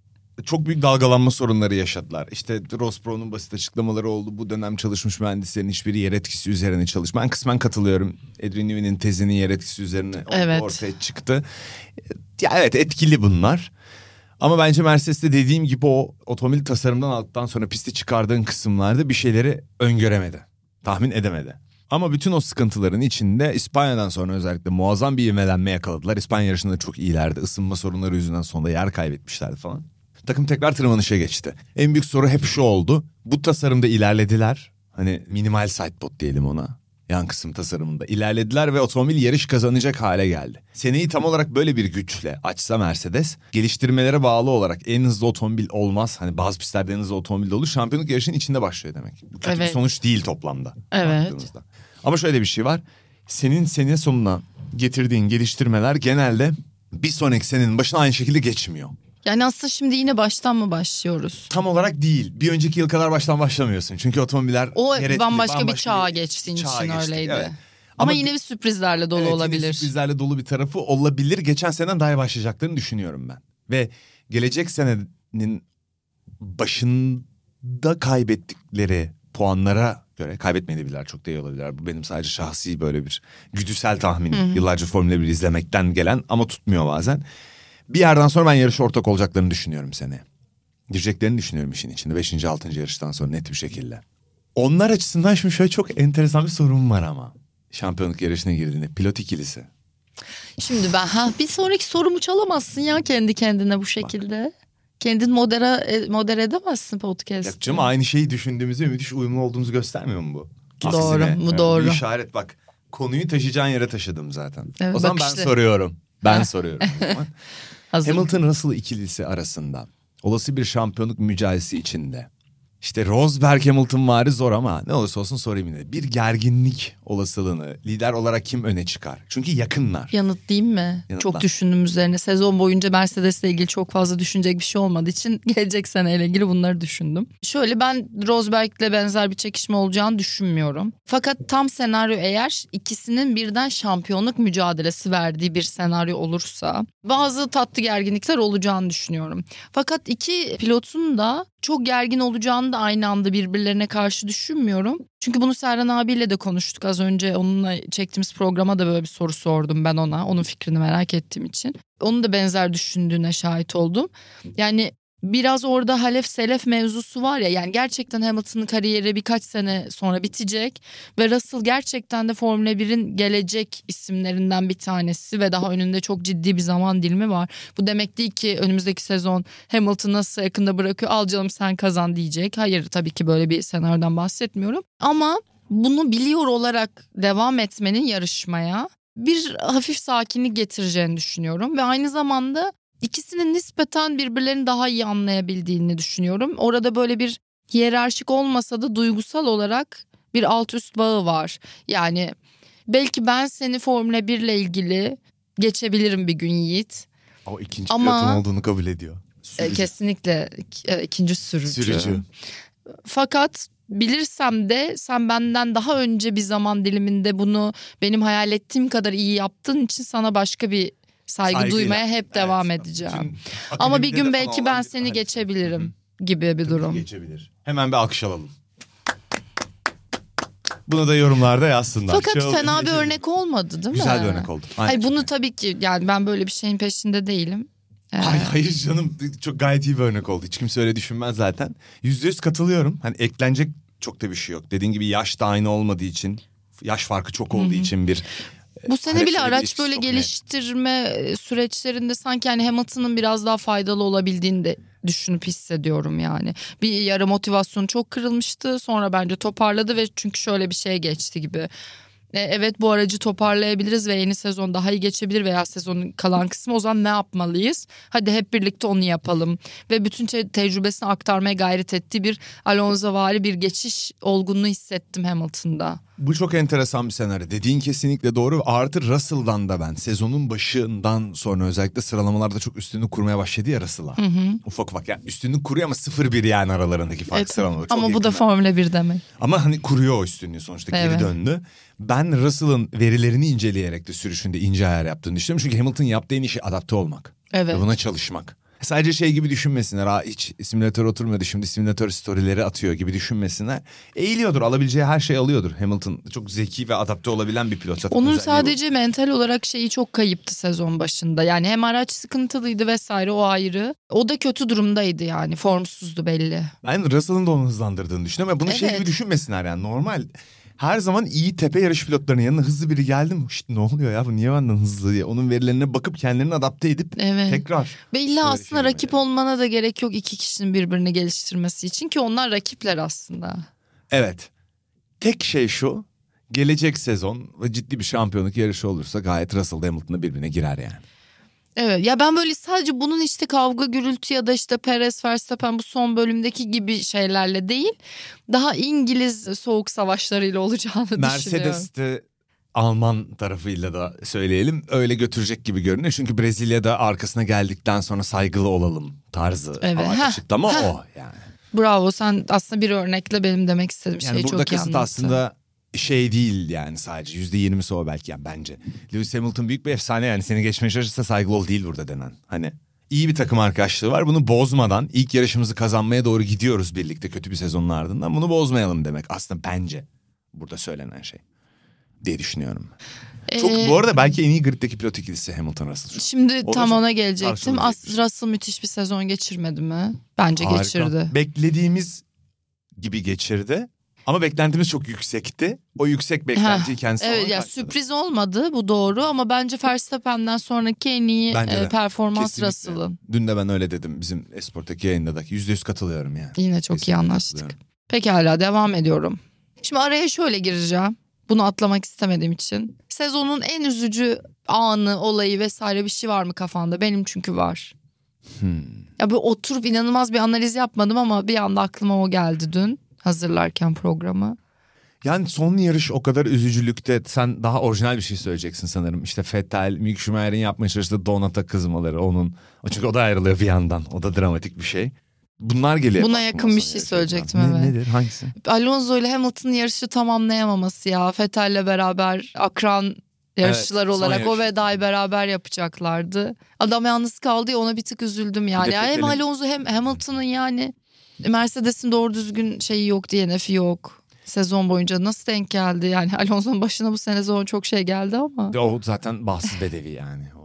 çok büyük dalgalanma sorunları yaşadılar. İşte Ross Brown'un basit açıklamaları oldu. Bu dönem çalışmış mühendislerin hiçbiri yer etkisi üzerine çalış. Ben kısmen katılıyorum. Adrian Newey'nin tezinin yer etkisi üzerine Evet. ortaya çıktı. Ya evet etkili bunlar. Ama bence Mercedes'te dediğim gibi o otomobil tasarımdan aldıktan sonra pisti çıkardığın kısımlarda bir şeyleri öngöremedi. Tahmin edemedi. Ama bütün o sıkıntıların içinde İspanya'dan sonra özellikle muazzam bir ivmelenme yakaladılar. İspanya yarışında çok iyilerdi. Isınma sorunları yüzünden sonunda yer kaybetmişlerdi falan. Takım tekrar tırmanışa geçti. En büyük soru hep şu oldu. Bu tasarımda ilerlediler. Hani minimal sidepod diyelim ona. Yan kısım tasarımında ilerlediler ve otomobil yarış kazanacak hale geldi. Seneyi tam olarak böyle bir güçle açsa Mercedes geliştirmelere bağlı olarak en hızlı otomobil olmaz. Hani bazı pistlerde en hızlı otomobil de olur. Şampiyonluk yarışının içinde başlıyor demek. Bu kötü bir Evet. sonuç değil toplamda. Evet. baktığımızda. Ama şöyle bir şey var. Senin sene sonuna getirdiğin geliştirmeler genelde bir sonraki senenin başına aynı şekilde geçmiyor. Yani aslında şimdi yine baştan mı başlıyoruz? Tam olarak değil. Bir önceki yıl kadar baştan başlamıyorsun. Çünkü otomobiller... O yer etkili, bambaşka, bir çağa geçtiğin çağa için geçtik, öyleydi. evet. Ama, Ama yine bir- sürprizlerle dolu Evet, yine olabilir. sürprizlerle dolu bir tarafı olabilir. Geçen seneden daha iyi başlayacaklarını düşünüyorum ben. Ve gelecek senenin başında kaybettikleri puanlara göre kaybetmeyebilirler çok iyi olabilirler. Bu benim sadece şahsi böyle bir güdüsel tahminim. Yıllarca Formula 1 izlemekten gelen ama tutmuyor bazen. Bir yerden sonra ben yarışa ortak olacaklarını düşünüyorum seneye. Gireceklerini düşünüyorum işin içinde. Beşinci, altıncı yarıştan sonra net bir şekilde. Onlar açısından şimdi şöyle çok enteresan bir sorun var ama. Şampiyonluk yarışına girdiğinde pilot ikilisi. Şimdi ben ha bir sonraki sorumu çalamazsın ya kendi kendine bu şekilde. Kendin modera, e, modere edemezsin podcast. Yok canım aynı şeyi düşündüğümüzde müthiş uyumlu olduğumuzu göstermiyor mu bu? Doğru, Aksine. bu doğru. Bir işaret bak. Konuyu taşıyacağın yere taşıdım zaten. Evet, o zaman ben işte. soruyorum. Ben soruyorum. o zaman. Hazır. Hamilton Russell ikilisi arasında olası bir şampiyonluk mücadelesi içinde. İşte Rosberg Hamilton vari zor ama ne olursa olsun sorayım yine. Bir gerginlik olasılığını lider olarak kim öne çıkar? Çünkü yakınlar. Yanıtlayayım mı? Yanıtla. Çok düşündüm üzerine. Sezon boyunca Mercedes'le ilgili çok fazla düşünecek bir şey olmadığı için gelecek seneyle ilgili bunları düşündüm. Şöyle ben Rosberg'le benzer bir çekişme olacağını düşünmüyorum. Fakat tam senaryo eğer ikisinin birden şampiyonluk mücadelesi verdiği bir senaryo olursa bazı tatlı gerginlikler olacağını düşünüyorum. Fakat iki pilotun da çok gergin olacağını da aynı anda birbirlerine karşı düşünmüyorum. Çünkü bunu Serhan abiyle de konuştuk az önce. Onunla çektiğimiz programa da böyle bir soru sordum ben ona. Onun fikrini merak ettiğim için. Onun da benzer düşündüğüne şahit oldum. Yani biraz orada Halef Selef mevzusu var ya yani gerçekten Hamilton'ın kariyeri birkaç sene sonra bitecek ve Russell gerçekten de Formula 1'in gelecek isimlerinden bir tanesi ve daha önünde çok ciddi bir zaman dilimi var. Bu demek değil ki önümüzdeki sezon Hamilton nasıl yakında bırakıyor al canım sen kazan diyecek. Hayır tabii ki böyle bir senaryodan bahsetmiyorum ama bunu biliyor olarak devam etmenin yarışmaya bir hafif sakinlik getireceğini düşünüyorum ve aynı zamanda ikisinin nispeten birbirlerini daha iyi anlayabildiğini düşünüyorum. Orada böyle bir hiyerarşik olmasa da duygusal olarak bir alt üst bağı var. Yani belki ben seni Formula 1 ile ilgili geçebilirim bir gün Yiğit. O ikinci Ama- pilotun olduğunu kabul ediyor. E, kesinlikle e, ikinci sürücü. Sürücü. Fakat bilirsem de sen benden daha önce bir zaman diliminde bunu benim hayal ettiğim kadar iyi yaptığın için sana başka bir saygı Saygıyla. duymaya hep Evet. devam edeceğim. Ama bir gün belki ben bir seni hal. geçebilirim gibi bir durum. Geçebilir. Hemen bir alkış alalım. Bunu da yorumlarda yazsınlar. Fakat Şey oldu, fena bir geçelim. örnek olmadı değil mi? Güzel bir örnek oldu. Aynen. Hayır bunu tabii ki yani ben böyle bir şeyin peşinde değilim. Ee, Hayır, hayır canım çok gayet iyi bir örnek oldu. Hiç kimse öyle düşünmez zaten. Yüzde yüz katılıyorum. Hani eklenecek çok da bir şey yok. Dediğin gibi yaş da aynı olmadığı için, yaş farkı çok olduğu için bir Bu sene bile araç böyle geliştirme e, süreçlerinde sanki hani Hamilton'ın biraz daha faydalı olabildiğini de düşünüp hissediyorum yani. Bir yarı motivasyonu çok kırılmıştı sonra bence toparladı ve çünkü şöyle bir şey geçti gibi. E, Evet bu aracı toparlayabiliriz ve yeni sezon daha iyi geçebilir veya sezonun kalan kısmı o zaman ne yapmalıyız? Hadi hep birlikte onu yapalım. Ve bütün te- tecrübesini aktarmaya gayret ettiği bir Alonso'vari bir geçiş olgunluğu hissettim Hamilton'da. Bu çok enteresan bir senaryo. Dediğin kesinlikle doğru. Artı Russell'dan da ben sezonun başından sonra özellikle sıralamalarda çok üstünlük kurmaya başladı ya Russell'a. Ufak ufak yani üstünlük kuruyor ama 0-1 yani aralarındaki fark Evet, sıralamaları. Çok ama bu da. Formula 1 demek. Ama hani kuruyor o üstünlüğü sonuçta geri Evet. döndü. Ben Russell'ın verilerini inceleyerek de sürüşünde ince ayar yaptığını düşünüyorum. Çünkü Hamilton yaptığı en iyi şey adapte olmak. Evet. Ve buna çalışmak. Sadece şey gibi düşünmesinler. Ha, hiç simülatör oturmuyordu şimdi simülatör storyleri atıyor gibi düşünmesinler. Eğiliyordur alabileceği her şeyi alıyordur. Hamilton çok zeki ve adapte olabilen bir pilot. Zaten Onun özelliği bu. sadece mental olarak şeyi çok kayıptı sezon başında. Yani hem araç sıkıntılıydı vesaire o ayrı. O da kötü durumdaydı yani formsuzdu belli. Ben Russell'ın da onu hızlandırdığını düşünüyorum. Ama bunu şey Evet. gibi düşünmesinler yani normal. Her zaman iyi tepe yarış pilotlarının yanına hızlı biri geldi mi? İşte ne oluyor ya bu niye benden hızlı diye. Onun verilerine bakıp kendilerini adapte edip Evet. tekrar. Ve illa aslında şey rakip yani. olmana da gerek yok iki kişinin birbirini geliştirmesi için ki onlar rakipler aslında. Evet. Tek şey şu. Gelecek sezon ciddi bir şampiyonluk yarışı olursa gayet Russell Hamilton'la birbirine girer yani. Evet ya ben böyle sadece bunun işte kavga gürültü ya da işte Perez Verstappen bu son bölümdeki gibi şeylerle değil daha İngiliz soğuk savaşlarıyla olacağını düşünüyorum. Mercedes de Alman tarafıyla da söyleyelim öyle götürecek gibi görünüyor. Çünkü Brezilya'da arkasına geldikten sonra saygılı olalım tarzı Evet. Heh, açıklama heh. o yani. Bravo sen aslında bir örnekle benim demek istediğim Yani şeyi burada çok iyi kasıt anlattın. aslında şey değil yani sadece yüzde yirmisi o belki yani bence. Lewis Hamilton büyük bir efsane yani seni geçmeye çalışırsa saygılı ol değil burada denen. Hani iyi bir takım arkadaşlığı var bunu bozmadan ilk yarışımızı kazanmaya doğru gidiyoruz birlikte kötü bir sezonun ardından bunu bozmayalım demek aslında bence burada söylenen şey diye düşünüyorum. Çok Ee, bu arada belki en iyi griddeki pilot ikilisi Hamilton Russell. Şimdi O tam çok ona gelecektim. As. Russell müthiş bir sezon geçirmedi mi? Bence Harika. geçirdi. Beklediğimiz gibi geçirdi. Ama beklentimiz çok yüksekti. O yüksek beklentiyi kendisi Evet ya karşıladı. sürpriz olmadı bu doğru ama bence Verstappen'den sonraki en iyi Bence e, performans Kesinlikle. Russell'ın. Dün de ben öyle dedim bizim Esport'taki yayında da. Yüzde yüz katılıyorum yani. Yine çok iyi Kesinlikle anlaştık. katılıyorum. Pekala devam ediyorum. Şimdi araya şöyle gireceğim. Bunu atlamak istemediğim için. Sezonun en üzücü anı, olayı vesaire bir şey var mı kafanda? Benim çünkü var. Hmm. Ya böyle oturup inanılmaz bir analiz yapmadım ama bir anda aklıma o geldi dün hazırlarken programı. Yani son yarış o kadar üzücülükte sen daha orijinal bir şey söyleyeceksin sanırım. İşte Vettel, Mick Schumacher'in yapmaya çalıştığı Donat'a kızmaları onun. O Çünkü o da ayrılıyor bir yandan. O da dramatik bir şey. Bunlar geliyor. Buna yakın bir şey söyleyecektim, Ne- evet. Nedir hangisi? Alonso ile Hamilton'ın yarışı tamamlayamaması ya. Vettel'le beraber akran yarışçılar Evet, olarak o yarış. vedayı beraber yapacaklardı. Adam yalnız kaldı ya ona bir tık üzüldüm yani. De hem Alonso hem Hamilton'ın yani Mercedes'in doğru düzgün şeyi yok DNF'i yok. Sezon boyunca nasıl denk geldi yani Alonso'nun başına bu sene sezon çok şey geldi ama O zaten bahtsız bedevi yani. O.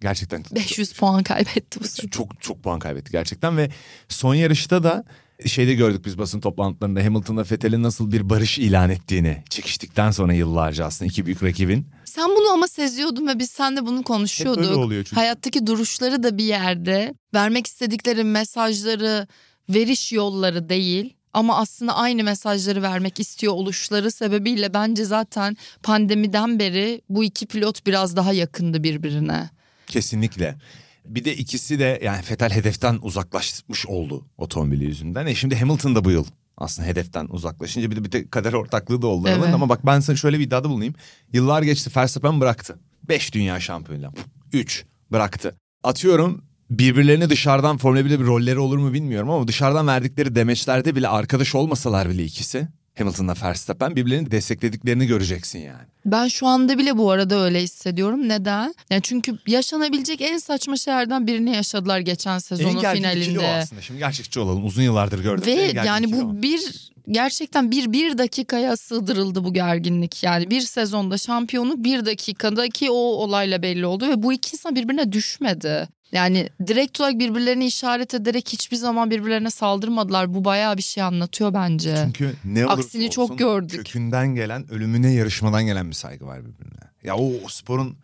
Gerçekten 500 puan kaybetti bu sene. çok çok puan kaybetti gerçekten ve son yarışta da şeyde gördük biz basın toplantılarında Hamilton'la Vettel'in nasıl bir barış ilan ettiğini çekiştikten sonra yıllarca aslında iki büyük rakibin. Sen bunu ama seziyordun ve biz seninle bunu konuşuyorduk. Hep öyle oluyor çünkü. Hayattaki duruşları da bir yerde vermek istedikleri mesajları veriş yolları değil ama aslında aynı mesajları vermek istiyor oluşları sebebiyle bence zaten pandemiden beri bu iki pilot biraz daha yakındı birbirine. Kesinlikle. Bir de ikisi de yani Vettel hedeften uzaklaşmış oldu otomobili yüzünden. E şimdi Hamilton da bu yıl aslında hedeften uzaklaşınca bir de bir de kader ortaklığı da oldu. Evet. Ama bak ben sana şöyle bir iddiada bulunayım. Yıllar geçti Verstappen bıraktı. Beş dünya şampiyonluğu. Üç bıraktı. Atıyorum birbirlerine dışarıdan Formula 1'de bir rolleri olur mu bilmiyorum ama dışarıdan verdikleri demeçlerde bile arkadaş olmasalar bile ikisi Hamilton'la Verstappen birbirlerini desteklediklerini göreceksin yani. Ben şu anda bile bu arada öyle hissediyorum. Neden? Yani çünkü yaşanabilecek en saçma şeylerden birini yaşadılar geçen sezonun En finalinde. aslında. Şimdi gerçekçi olalım. Uzun yıllardır gördük. Ve en yani ikili o. bu bir gerçekten bir bir dakikaya sığdırıldı bu gerginlik. Yani bir sezonda şampiyonluk bir dakikadaki o olayla belli oldu ve bu iki insan birbirine düşmedi. Yani direkt olarak birbirlerini işaret ederek hiçbir zaman birbirlerine saldırmadılar. Bu bayağı bir şey anlatıyor bence. Çünkü ne olursa Aksini çok olsun gördük. Kökünden gelen, ölümüne yarışmadan gelen bir saygı var birbirine. Ya o, o sporun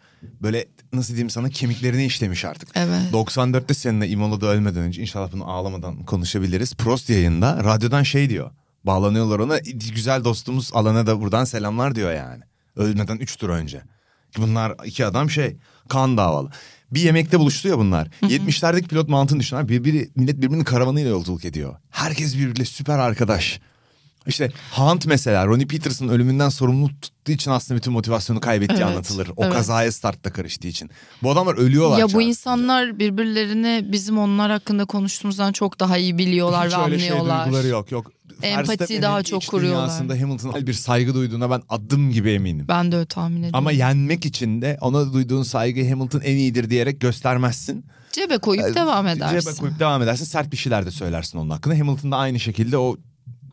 böyle nasıl diyeyim sana kemiklerine işlemiş artık. Evet. 94'te seninle Imola'da ölmeden önce inşallah bunu ağlamadan konuşabiliriz. Prost yayında radyodan şey diyor. Bağlanıyorlar ona güzel dostumuz Alan'a da buradan selamlar diyor yani. Ölmeden 3 tur önce. Bunlar iki adam şey kan davalı. Bir yemekte buluştu ya bunlar. 70'lerdeki pilot mantığını düşün abi. Birbiri, millet birbirinin karavanıyla yolculuk ediyor. Herkes birbiriyle süper arkadaş. İşte Hunt mesela Ronnie Peters'ın ölümünden sorumlu tuttuğu için aslında bütün motivasyonu kaybettiği Evet, anlatılır. O evet. kazaya startta karıştığı için. Bu adamlar ölüyorlar. Ya bu insanlar birbirlerini bizim onlar hakkında konuştuğumuzdan çok daha iyi biliyorlar Hiç ve öyle şey anlıyorlar. duyguları yok yok. Empati Verstappen'in daha iç çok kuruyorlar. dünyasında Hamilton'a bir saygı duyduğuna ben adım gibi eminim. Ben de öyle tahmin ediyorum. Ama yenmek için de ona duyduğun saygıyı Hamilton en iyidir diyerek göstermezsin. Cebe koyup devam edersin. Cebe koyup devam edersin. Sert bir şeyler de söylersin onun hakkında. Hamilton da aynı şekilde o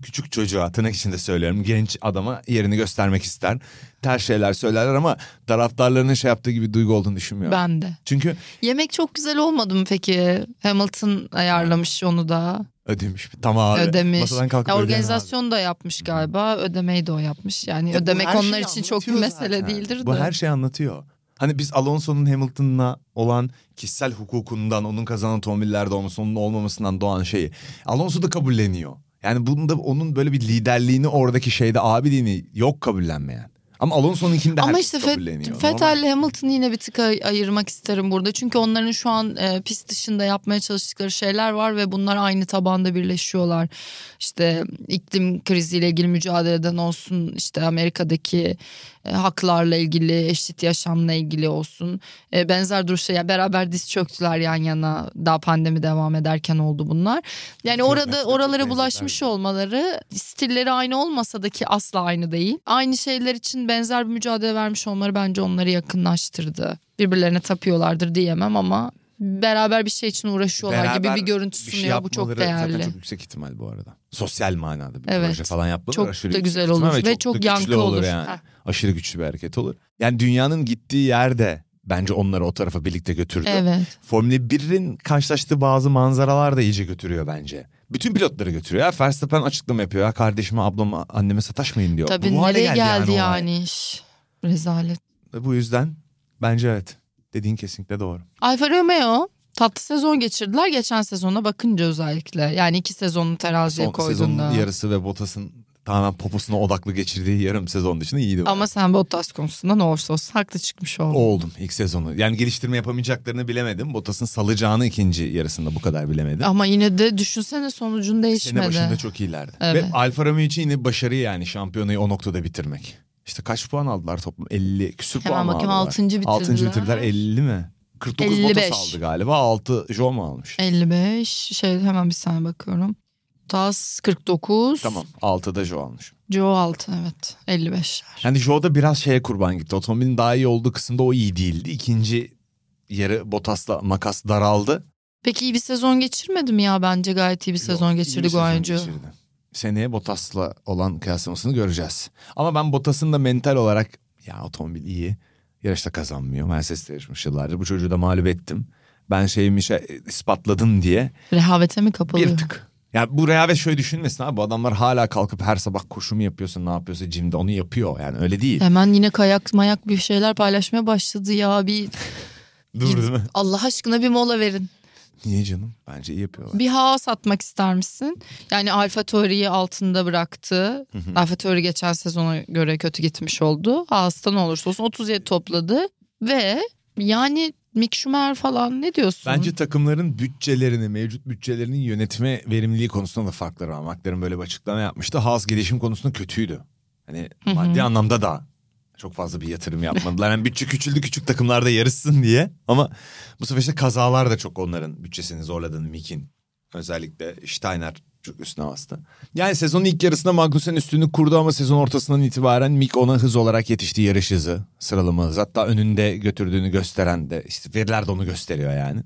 küçük çocuğa tırnak içinde söylüyorum genç adama yerini göstermek ister. Ters şeyler söylerler ama taraftarlarının şey yaptığı gibi duygu olduğunu düşünmüyorum. Ben de. Çünkü Yemek çok güzel olmadı mı peki? Hamilton ayarlamış onu da. Ödemiş. Tamam abi. ödemiş. Masadan kalkıp Ya organizasyon da yapmış galiba. Ödemeyi de o yapmış. Yani Ya ödemek onlar için çok bir mesele zaten. değildir de. Bu her şeyi anlatıyor. Hani biz Alonso'nun Hamilton'la olan kişisel hukukundan, onun kazanan otomobillerde olması, onun olmamasından doğan şeyi. Alonso da kabulleniyor. Yani bunda onun böyle bir liderliğini oradaki şeyde abiliğini yok kabullenmeyen. Ama Alonso'nunkini de Ama işte. Vettel ile Hamilton'ı yine bir tık ay- ayırmak isterim burada. Çünkü onların şu an e, pist dışında yapmaya çalıştıkları şeyler var ve bunlar aynı tabanda birleşiyorlar. İşte iklim kriziyle ilgili mücadeleden olsun, işte Amerika'daki haklarla ilgili, eşit yaşamla ilgili olsun. E, benzer duruşa yani beraber diz çöktüler yan yana. Daha pandemi devam ederken oldu bunlar. Yani Çok orada çok oralara bulaşmış olmaları stilleri aynı olmasa da ki asla aynı değil. Aynı şeyler için benzer bir mücadele vermiş olmaları bence onları yakınlaştırdı. Birbirlerine tapıyorlardır diyemem ama beraber bir şey için uğraşıyorlar gibi Beraber bir görüntü bir sunuyor. şey Bu çok değerli. Zaten çok yüksek ihtimal bu arada. Sosyal manada bir Evet. proje falan yapmaları Çok aşırı da güzel olur ve çok güçlü yankı olur. yani. Heh. Aşırı güçlü bir hareket olur. Yani dünyanın gittiği yerde bence onları o tarafa birlikte götürdü. Evet. Formula 1'in karşılaştığı bazı manzaralar da iyice götürüyor bence. Bütün pilotları götürüyor. Ya Verstappen açıklama yapıyor. Ya kardeşime, ablama, anneme sataşmayın diyor. Tabii Bu hale nereye geldi olay. yani, iş. Rezalet. Ve bu yüzden bence evet. Dediğin kesinlikle doğru. Alfa Romeo tatlı sezon geçirdiler geçen sezona bakınca özellikle. Yani iki sezonunu teraziye Son koyduğunda. sezonun yarısı ve Bottas'ın tamamen poposuna odaklı geçirdiği yarım sezon dışında iyiydi. Ama sen Bottas konusunda ne olursa olsun haklı çıkmış oldun. Oldum ilk sezonu. Yani geliştirme yapamayacaklarını bilemedim. Bottas'ın salacağını ikinci yarısında bu kadar bilemedim. Ama yine de düşünsene sonucun Sene değişmedi. başında çok iyilerdi. Evet. Ve Alfa Romeo için yine başarı yani şampiyonayı o noktada bitirmek. İşte kaç puan aldılar toplam? 50 küsür Hemen puan bakayım, aldılar? altıncı bitirdiler. 6. bitirdiler 50 mi? 49 55. Bottas aldı galiba 6 Joe mu almış? 55 şey hemen bir saniye bakıyorum. Bottas 49. Tamam 6 da Joe almış. Joe 6 evet 55'ler. Yani Joe da biraz şeye kurban gitti. Otomobilin daha iyi olduğu kısımda o iyi değildi. İkinci yarı Bottas'la makas daraldı. Peki iyi bir sezon geçirmedi mi ya bence gayet iyi bir sezon İyi bir geçirdi sezon Guanyu. geçirdi. Seneye Bottas'la olan kıyaslamasını göreceğiz. Ama ben Bottas'ın da mental olarak ya otomobil iyi. Yarışta kazanmıyor. Mercedes'le yarışmış yıllardır. Bu çocuğu da mağlup ettim. Ben şeyimi şey, ispatladım diye Rehavete mi kapalı? bir tık. Ya bu rehavet şöyle düşünmesin abi. Bu adamlar hala kalkıp her sabah koşu mu yapıyorsa ne yapıyorsa jimde onu yapıyor. Yani öyle değil. Hemen yine kayak mayak bir şeyler paylaşmaya başladı ya. Bir Dur değil mi? Allah aşkına bir mola verin. Niye canım? Bence iyi yapıyorlar. Bir haas atmak ister misin? Yani Alfa Tauri'yi altında bıraktı. Alfa Tauri geçen sezona göre kötü gitmiş oldu. Haas'ta ne olursa olsun 37 topladı. Ve yani Mick Schumacher falan ne diyorsun? Bence takımların bütçelerini, mevcut bütçelerinin yönetme verimliliği konusunda da farkları var. McLaren böyle bir açıklama yapmıştı. Haas gelişim konusunda kötüydü. Hani maddi anlamda da çok fazla bir yatırım yapmadılar. Yani bütçe küçüldü küçük takımlarda yarışsın diye. Ama bu sefer işte kazalar da çok onların bütçesini zorladığını Mick'in. Özellikle Steiner çok üstüne bastı. Yani sezonun ilk yarısında Magnussen üstünlüğü kurdu ama sezon ortasından itibaren Mick ona hız olarak yetiştiği yarış hızı, sıralama hızı. Hatta önünde götürdüğünü gösteren de işte veriler de onu gösteriyor yani.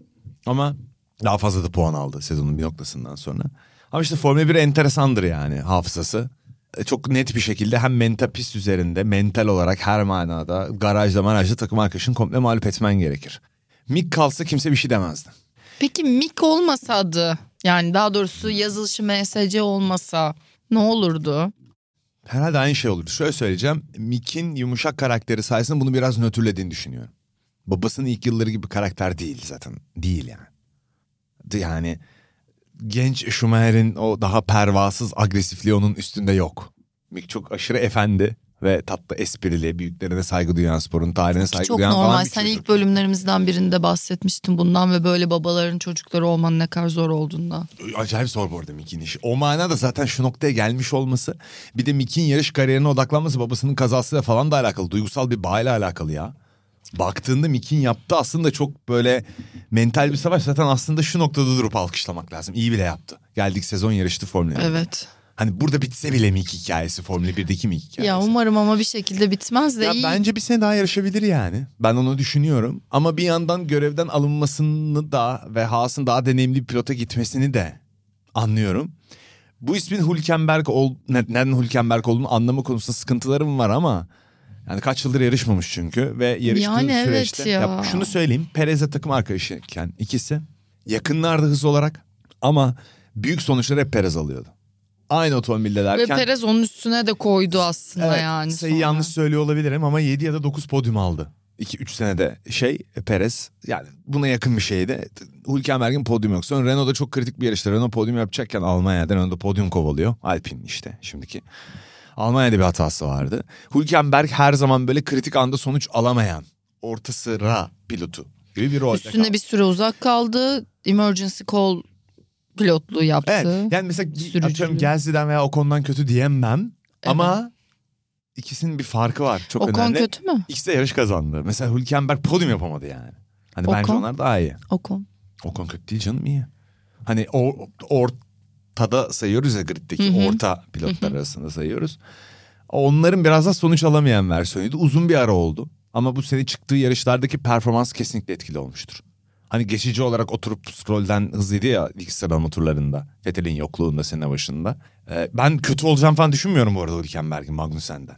Ama daha fazla da puan aldı sezonun bir noktasından sonra. Ama işte Formula 1 enteresandır yani hafızası. E, Çok net bir şekilde hem mental pist üzerinde mental olarak her manada garajda marajda takım arkadaşını komple mağlup etmen gerekir. Mick kalsa kimse bir şey demezdi. Peki Mick olmasa adı yani daha doğrusu yazılışı MSC olmasa ne olurdu? Herhalde aynı şey olurdu. Şöyle söyleyeceğim. Mick'in yumuşak karakteri sayesinde bunu biraz nötrlediğini düşünüyorum. Babasının ilk yılları gibi karakter değil zaten. Değil yani. Yani genç Schumacher'in o daha pervasız agresifliği onun üstünde yok. Mick çok aşırı efendi ve tatlı esprili, büyüklerine saygı duyan, sporun tarihine saygı Çok duyan falan normal. bir Sen çocuk. ilk bölümlerimizden birinde bahsetmiştin bundan ve böyle babaların çocukları olmanın ne kadar zor olduğundan. Acayip zor bu arada Mick'in işi. O manada zaten şu noktaya gelmiş olması bir de Mick'in yarış kariyerine odaklanması babasının kazasıyla falan da alakalı. Duygusal bir bağıyla alakalı ya. Baktığında Mick'in yaptığı aslında çok böyle mental bir savaş. Zaten aslında şu noktada durup alkışlamak lazım. İyi bile yaptı. Geldik sezon yarıştı Formula 1'de. Evet. Hani burada bitse bile Mick hikayesi Formula 1'deki Mick hikayesi. Ya umarım ama bir şekilde bitmez de Ya iyi. bence bir sene daha yarışabilir yani. Ben onu düşünüyorum. Ama bir yandan görevden alınmasını da ve Haas'ın daha deneyimli bir pilota gitmesini de anlıyorum. Bu ismin Hülkenberg ol, ne- neden Hülkenberg olduğunu anlama konusunda sıkıntılarım var ama yani kaç yıldır yarışmamış çünkü ve yarıştığı Yani evet süreçte ya. şunu söyleyeyim Perez'e takım arkadaşıyken ikisi yakınlardı hız olarak ama büyük sonuçları hep Perez alıyordu. Aynı otomobilde Ve Perez onun üstüne de koydu aslında Evet, yani. sayıyı sonra. yanlış söylüyor olabilirim ama 7 ya da 9 podyum aldı. 2-3 senede şey Perez yani buna yakın bir şeydi. Hülkenberg'in podyum yok. Sonra Renault'da çok kritik bir yarışta. Renault podyum yapacakken Almanya'da Renault'da podyum kovalıyor. Alpine işte şimdiki. Almanya'da bir hatası vardı. Hülkenberg her zaman böyle kritik anda sonuç alamayan orta sıra pilotu gibi bir rol. Üstüne bir süre uzak kaldı. Emergency call pilotluğu yaptı. Evet yani mesela Sürücülüğü. atıyorum Gelsi'den veya Ocon'dan kötü diyemem. Ama ikisinin bir farkı var. Çok Ocon önemli. kötü mü? İkisi de yarış kazandı. Mesela Hülkenberg podyum yapamadı yani. Hani bence Ocon? onlar daha iyi. Ocon. Ocon kötü değil canım iyi. Hani o, ortada sayıyoruz ya griddeki Hı hı. orta pilotlar arasında sayıyoruz. Onların biraz da sonuç alamayan versiyonuydu. Uzun bir ara oldu. Ama bu sene çıktığı yarışlardaki performans kesinlikle etkili olmuştur. Hani geçici olarak oturup Stroll'den hızlıydı ya sıralama turlarında. Vettel'in yokluğunda sene başında. Ee, ben kötü olacağım falan düşünmüyorum bu arada Hülkenberg'in Magnussen'den.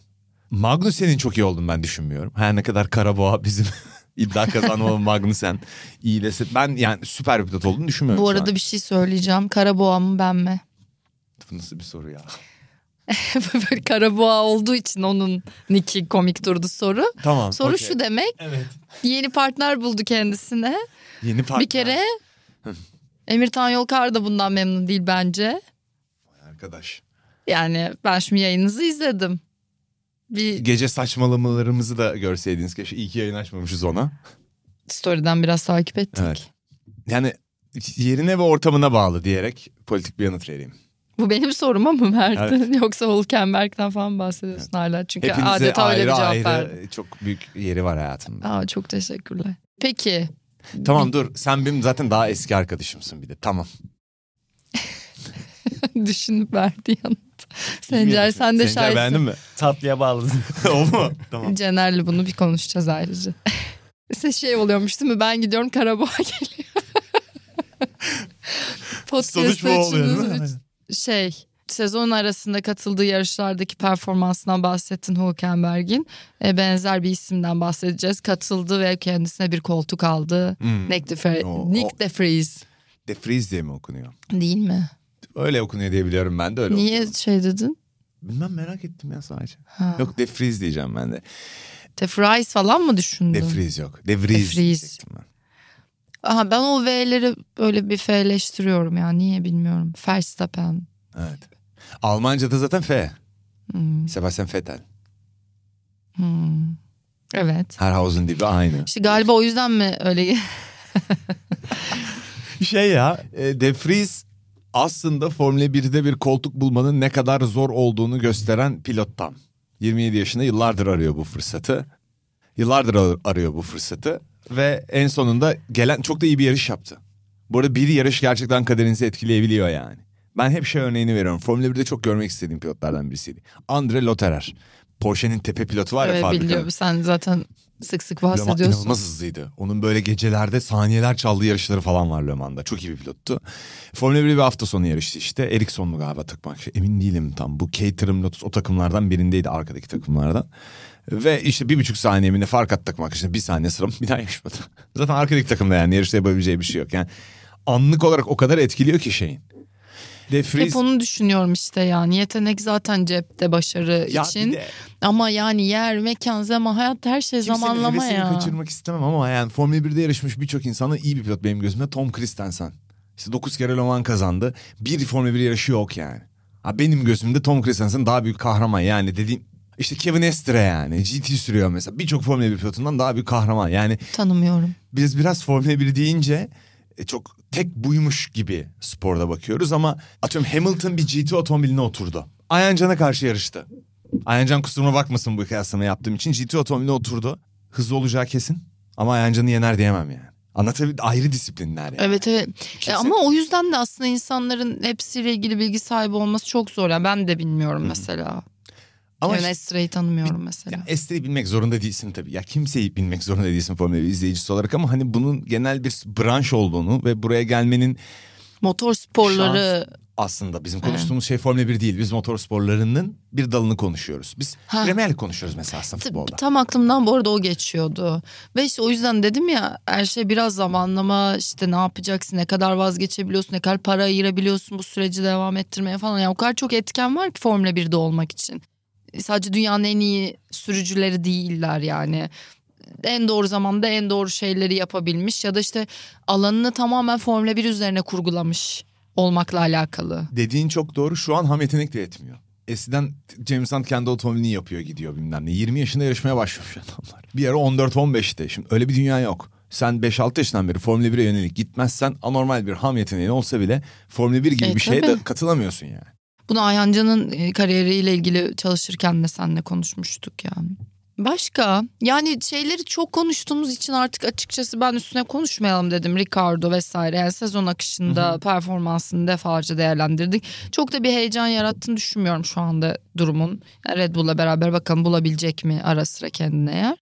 Magnussen'in çok iyi olduğunu ben düşünmüyorum. Her ne kadar Karaboğa bizim iddia kazanmalı Magnussen iyi dese. Ben yani süper bir pilot olduğunu düşünmüyorum. Bu arada bir şey söyleyeceğim. Karaboğa mı ben mi? Bu nasıl bir soru ya? Böyle Karaboğa olduğu için onun Nick'i komik durdu soru. Tamam. Soru okey. şu demek. Evet. Yeni partner buldu kendisine. Yeni partner. Bir kere Emir Tan Yolkar da bundan memnun değil bence. Arkadaş. Yani ben şimdi yayınınızı izledim. Bir Gece saçmalamalarımızı da görseydiniz keşke. İyi ki yayın açmamışız ona. story'den biraz takip ettik. Evet. Yani yerine ve ortamına bağlı diyerek politik bir yanıt vereyim. Bu benim soruma mı verdin? Yoksa Hulkenberg'den falan bahsediyorsun hala. Çünkü Hepinize adeta öyle ayrı bir cevap ayrı verdin. çok büyük yeri var hayatımda. Aa, çok teşekkürler. Peki Tamam dur sen benim zaten daha eski arkadaşımsın bir de tamam. düşünüp verdi yanıt. Sencer sen de Sencer beğendin şahitsin. mi? Tatlıya bağladın. o mu? Tamam. Cener'le bunu bir konuşacağız ayrıca. Size şey oluyormuş değil mi? Ben gidiyorum Karaboğa geliyor. Sonuç bu oluyor değil mi? Şey sezon arasında katıldığı yarışlardaki performansından bahsettin Hülkenberg'in. E, benzer bir isimden bahsedeceğiz. Katıldı ve kendisine bir koltuk aldı. Hmm. Nick de, Fre- O- Nick o- de Vries. De Vries diye mi okunuyor? Değil mi? Öyle okunuyor diye biliyorum ben de öyle Niye okuyorum. şey dedin? Bilmem merak ettim ya sadece. Ha. Yok De Vries diyeceğim ben de. De Vries falan mı düşündün? De Vries yok. De Vries. De Vries. diyecektim ben. Aha, ben o V'leri böyle bir F'leştiriyorum ya. Niye bilmiyorum. Verstappen. Evet. Almanca'da zaten F. Hmm, Sebastian Vettel. hmm. Evet. Herhausen dibi aynı. İşte galiba o yüzden mi öyle Şey ya e, De Vries aslında Formula 1'de bir koltuk bulmanın ne kadar zor olduğunu gösteren pilottan. 27 yaşında yıllardır arıyor bu fırsatı. Yıllardır ar- arıyor bu fırsatı. Ve en sonunda gelen çok da iyi bir yarış yaptı. Bu arada bir yarış gerçekten kaderinizi etkileyebiliyor yani. Ben hep şey örneğini veriyorum. Formula 1'de çok görmek istediğim pilotlardan birisiydi. Andre Lotterer. Porsche'nin tepe pilotu var ya evet biliyorum. Sen zaten sık sık bahsediyorsun. inanılmaz hızlıydı. Onun böyle gecelerde saniyeler çaldığı yarışları falan var Le Mans'da. Çok iyi bir pilottu. Formula 1 bir hafta sonu yarıştı işte. Ericsson'lu galiba takmak. Emin değilim tam. Bu Caterham Lotus o takımlardan birindeydi arkadaki takımlardan. Ve işte bir buçuk saniye mi ne fark attı takmak işte bir saniye sıra bir daha yarışmadı. Zaten arkadaki takımda yani yarışta yapabileceği bir şey yok. Yani anlık olarak o kadar etkiliyor ki şeyin. De Vries, Hep onu düşünüyorum işte yani yetenek zaten cepte başarı Ya için de- ama yani yer, mekan, zaman, hayat her şey Kimsenin zamanlama ya. kaçırmak istemem ama yani Formula 1'de yarışmış birçok insana iyi bir pilot benim gözümde Tom Christensen. İşte 9 kere Le Mans kazandı. Bir Formula 1 yarışı yok yani. Ha benim gözümde Tom Christensen daha büyük kahraman yani dediğim işte Kevin Estre yani GT sürüyor mesela birçok Formula 1 pilotundan daha büyük kahraman yani Tanımıyorum. biz biraz Formula 1 deyince e, çok tek buymuş gibi sporda bakıyoruz ama atıyorum Hamilton bir GT otomobiline oturdu. Ayancan'a karşı yarıştı. Ayancan kusuruma bakmasın bu kıyaslama yaptığım için GT otomobiline oturdu. Hızlı olacağı kesin ama Ayancan'ı yener diyemem yani. Anlatabildim ayrı disiplinler yani. Evet evet. E, Kimse- ama o yüzden de aslında insanların hepsiyle ilgili bilgi sahibi olması çok zor. Yani ben de bilmiyorum mesela. Ama işte- Estre'yi tanımıyorum mesela. Ya Esteri'yi bilmek zorunda değilsin tabii. Ya kimseyi bilmek zorunda değilsin Formula 1 izleyicisi olarak ama hani bunun genel bir branş olduğunu ve buraya gelmenin Motor sporları aslında bizim konuştuğumuz şey Formula 1 değil. Biz motor sporlarının bir dalını konuşuyoruz. Biz Ha. Premier konuşuyoruz mesela aslında futbolda. Tam aklımdan bu arada o geçiyordu. Ve işte o yüzden dedim ya her şey biraz zamanlama işte ne yapacaksın ne kadar vazgeçebiliyorsun ne kadar para ayırabiliyorsun bu süreci devam ettirmeye falan. Yani o kadar çok etken var ki Formula 1'de olmak için. Sadece dünyanın en iyi sürücüleri değiller yani. En doğru zamanda en doğru şeyleri yapabilmiş ya da işte alanını tamamen Formula 1 üzerine kurgulamış olmakla alakalı. Dediğin çok doğru. Şu an ham yetenek de yetmiyor. Eskiden James Hunt kendi otomobilini yapıyor gidiyor bilmem ne. 20 yaşında yarışmaya başlamış adamlar. Bir ara 14-15'te. Şimdi öyle bir dünya yok. Sen 5-6 yaşından beri Formula 1'e yönelik gitmezsen anormal bir ham yeteneğin olsa bile Formula 1 gibi E, bir şeye de tabii. katılamıyorsun yani. Bunu Ayhancan'ın e, kariyeriyle ilgili çalışırken de seninle konuşmuştuk yani. Başka yani şeyleri çok konuştuğumuz için artık açıkçası ben üstüne konuşmayalım dedim Ricardo vesaire. Yani sezon akışında performansını defalarca değerlendirdik. Çok da bir heyecan yarattığını düşünmüyorum şu anda durumun. Red Bull'la beraber bakalım bulabilecek mi ara sıra kendine yer.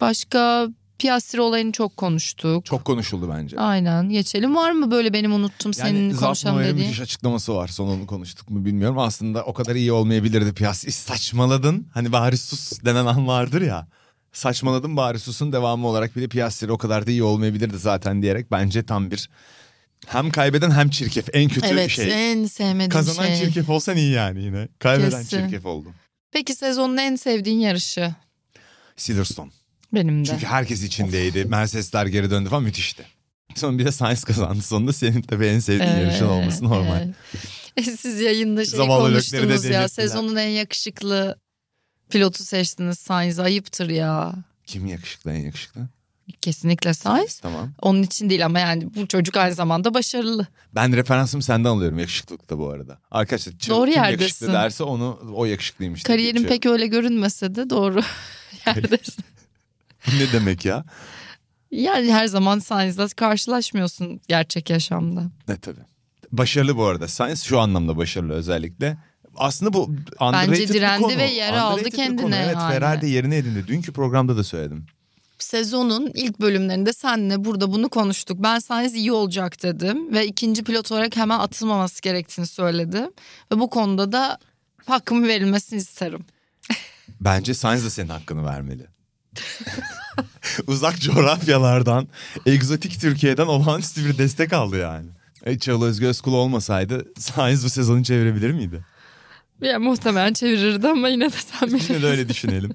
Başka Piastri olayını çok konuştuk. Çok konuşuldu bence. Aynen geçelim. Var mı böyle benim unuttum senin konuşalım Zapnoyer'in dediğin? müthiş açıklaması var. Son onu konuştuk mu bilmiyorum. Aslında o kadar iyi olmayabilirdi Piastri. Saçmaladın. Hani bari sus denen an vardır ya. Saçmaladın bari susun devamı olarak bile Piastri o kadar da iyi olmayabilirdi zaten diyerek. Bence tam bir hem kaybeden hem çirkef. En kötü Evet şey. en sevmediğim Kazanan şey. çirkef olsan iyi yani yine. Kaybeden Kesin. çirkef oldu. Peki sezonun en sevdiğin yarışı? Silverstone. Benim de. Çünkü herkes içindeydi. Mercedesler geri döndü falan müthişti. Sonra bir de Sainz kazandı. Sonunda senin tabii en sevdiğin Evet, yarışın olması normal. evet. Siz yayında şey Zavallı konuştunuz ya. Sezonun en yakışıklı pilotu seçtiniz Sainz. Ayıptır ya. Kim yakışıklı en yakışıklı? Kesinlikle Sainz. Tamam. Onun için değil ama yani bu çocuk aynı zamanda başarılı. Ben referansımı senden alıyorum yakışıklılıkta bu arada. Arkadaşlar çıl- Doğru kim yerdesin. yakışıklı derse onu o yakışıklıymış. Kariyerin pek öyle görünmese de doğru yerdesin. Ne demek ya? Yani her zaman Sainz'la karşılaşmıyorsun gerçek yaşamda. Ne tabii. Başarılı bu arada. Sainz şu anlamda başarılı özellikle. Aslında bu underrated bir direndi konu. ve yer aldı bir kendine. Evet yani. Ferrari de yerini edindi. Dünkü programda da söyledim. sezonun ilk bölümlerinde senle burada bunu konuştuk. Ben Sainz iyi olacak dedim ve ikinci pilot olarak hemen atılmaması gerektiğini söyledim. Ve bu konuda da hakkımı verilmesini isterim. Bence Sainz de senin hakkını vermeli. Uzak coğrafyalardan, egzotik Türkiye'den olağanüstü bir destek aldı yani. E, Çağla Özgü Özkul olmasaydı Sainz bu sezonu çevirebilir miydi? Ya muhtemelen çevirirdi ama yine de sen Yine bilirsin. de öyle düşünelim.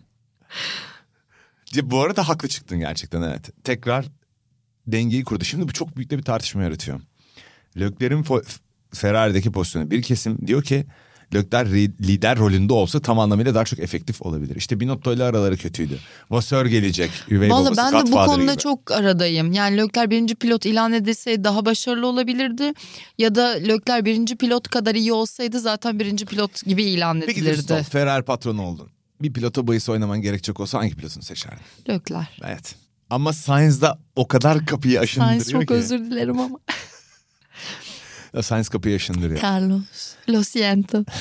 Ya, bu arada haklı çıktın gerçekten evet. Tekrar dengeyi kurdu. Şimdi bu çok büyük de bir tartışma yaratıyor. Leclerc'in fo- Ferrari'deki pozisyonu bir kesim diyor ki Ri- lider rolünde olsa tam anlamıyla daha çok efektif olabilir. İşte Binotto ile araları kötüydü. Vasseur gelecek. Üvey Valla babası ben de bu konuda gibi. çok aradayım. Yani Leclerc birinci pilot ilan edilseydi daha başarılı olabilirdi. Ya da Leclerc birinci pilot kadar iyi olsaydı zaten birinci pilot gibi ilan Peki edilirdi. stop. Ferrari patronu oldun. Bir pilota bahis oynaman gerekecek olsa hangi pilotunu seçerdin? Leclerc. Evet. Ama Sainz da o kadar kapıyı aşındırıyor Sainz çok ki. özür dilerim ama. Sainz kapıyı aşındırıyor. Carlos. Lo siento.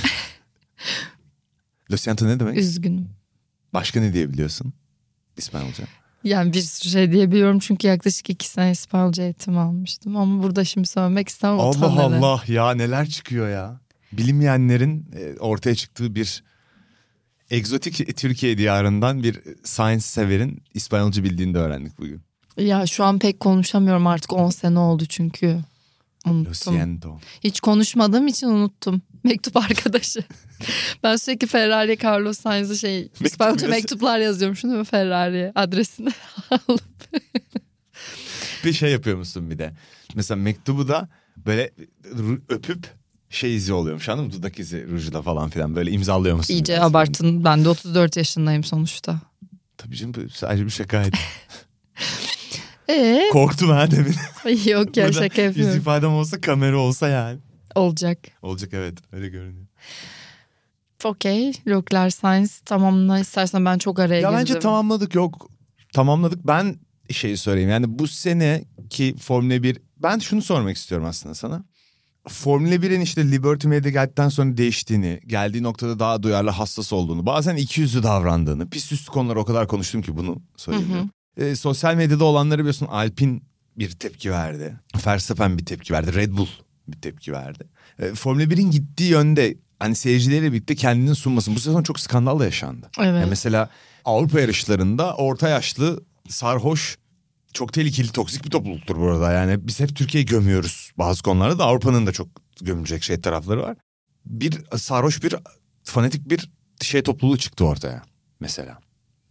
Lo siento ne demek? Üzgünüm. Başka ne diyebiliyorsun? İsmail Hoca. Yani bir sürü şey diyebiliyorum çünkü yaklaşık iki sene İspanyolca eğitim almıştım. Ama burada şimdi söylemek istemem. Allah utanırım. Allah ya neler çıkıyor ya. Bilinmeyenlerin e, ortaya çıktığı bir egzotik Türkiye diyarından bir science severin İspanyolca bildiğini de öğrendik bugün. Ya şu an pek konuşamıyorum artık 10 sene oldu çünkü. Lo Unuttum. siento. Hiç konuşmadığım için unuttum. Mektup arkadaşı. ben sürekli Ferrari Carlos Sainz'e şey İspanyolca mektuplar yazıyorum şunu mu Ferrari adresini alıp. Bir şey yapıyor musun bir de? Mesela mektubu da böyle öpüp şey izi oluyormuş anladın mı? Dudak izi rujla falan filan böyle imzalıyor musun? İyice biraz? abartın. Ben de 34 yaşındayım sonuçta. Tabii canım sadece bir şakaydı. Ee? Korktum ha demin. Yok ya şaka Yüz yapıyorum. ifadem olsa kamera olsa yani. Olacak. Olacak evet öyle görünüyor. Okey. Leclerc Sainz tamamla istersen ben çok araya Ya girdim. bence tamamladık yok. Tamamladık. Ben şeyi söyleyeyim. Yani bu sene ki Formula 1 ben şunu sormak istiyorum aslında sana. Formula 1'in işte Liberty Media geldikten sonra değiştiğini, geldiği noktada daha duyarlı hassas olduğunu, bazen ikiyüzlü davrandığını, pist üstü konuları o kadar konuştum ki bunu söyleyeyim. Ee, sosyal medyada olanları biliyorsun Alpine bir tepki verdi. Verstappen bir tepki verdi. Red Bull bir tepki verdi. Ee, Formula 1'in gittiği yönde hani seyircileriyle birlikte kendini sunmasın. Bu sezon çok skandal da yaşandı. Evet. Ya mesela Avrupa yarışlarında orta yaşlı, sarhoş, çok tehlikeli, toksik bir topluluktur burada. Yani biz hep Türkiye'yi gömüyoruz bazı konularda da Avrupa'nın da çok gömülecek şey tarafları var. Bir sarhoş bir fanatik bir şey topluluğu çıktı ortaya mesela.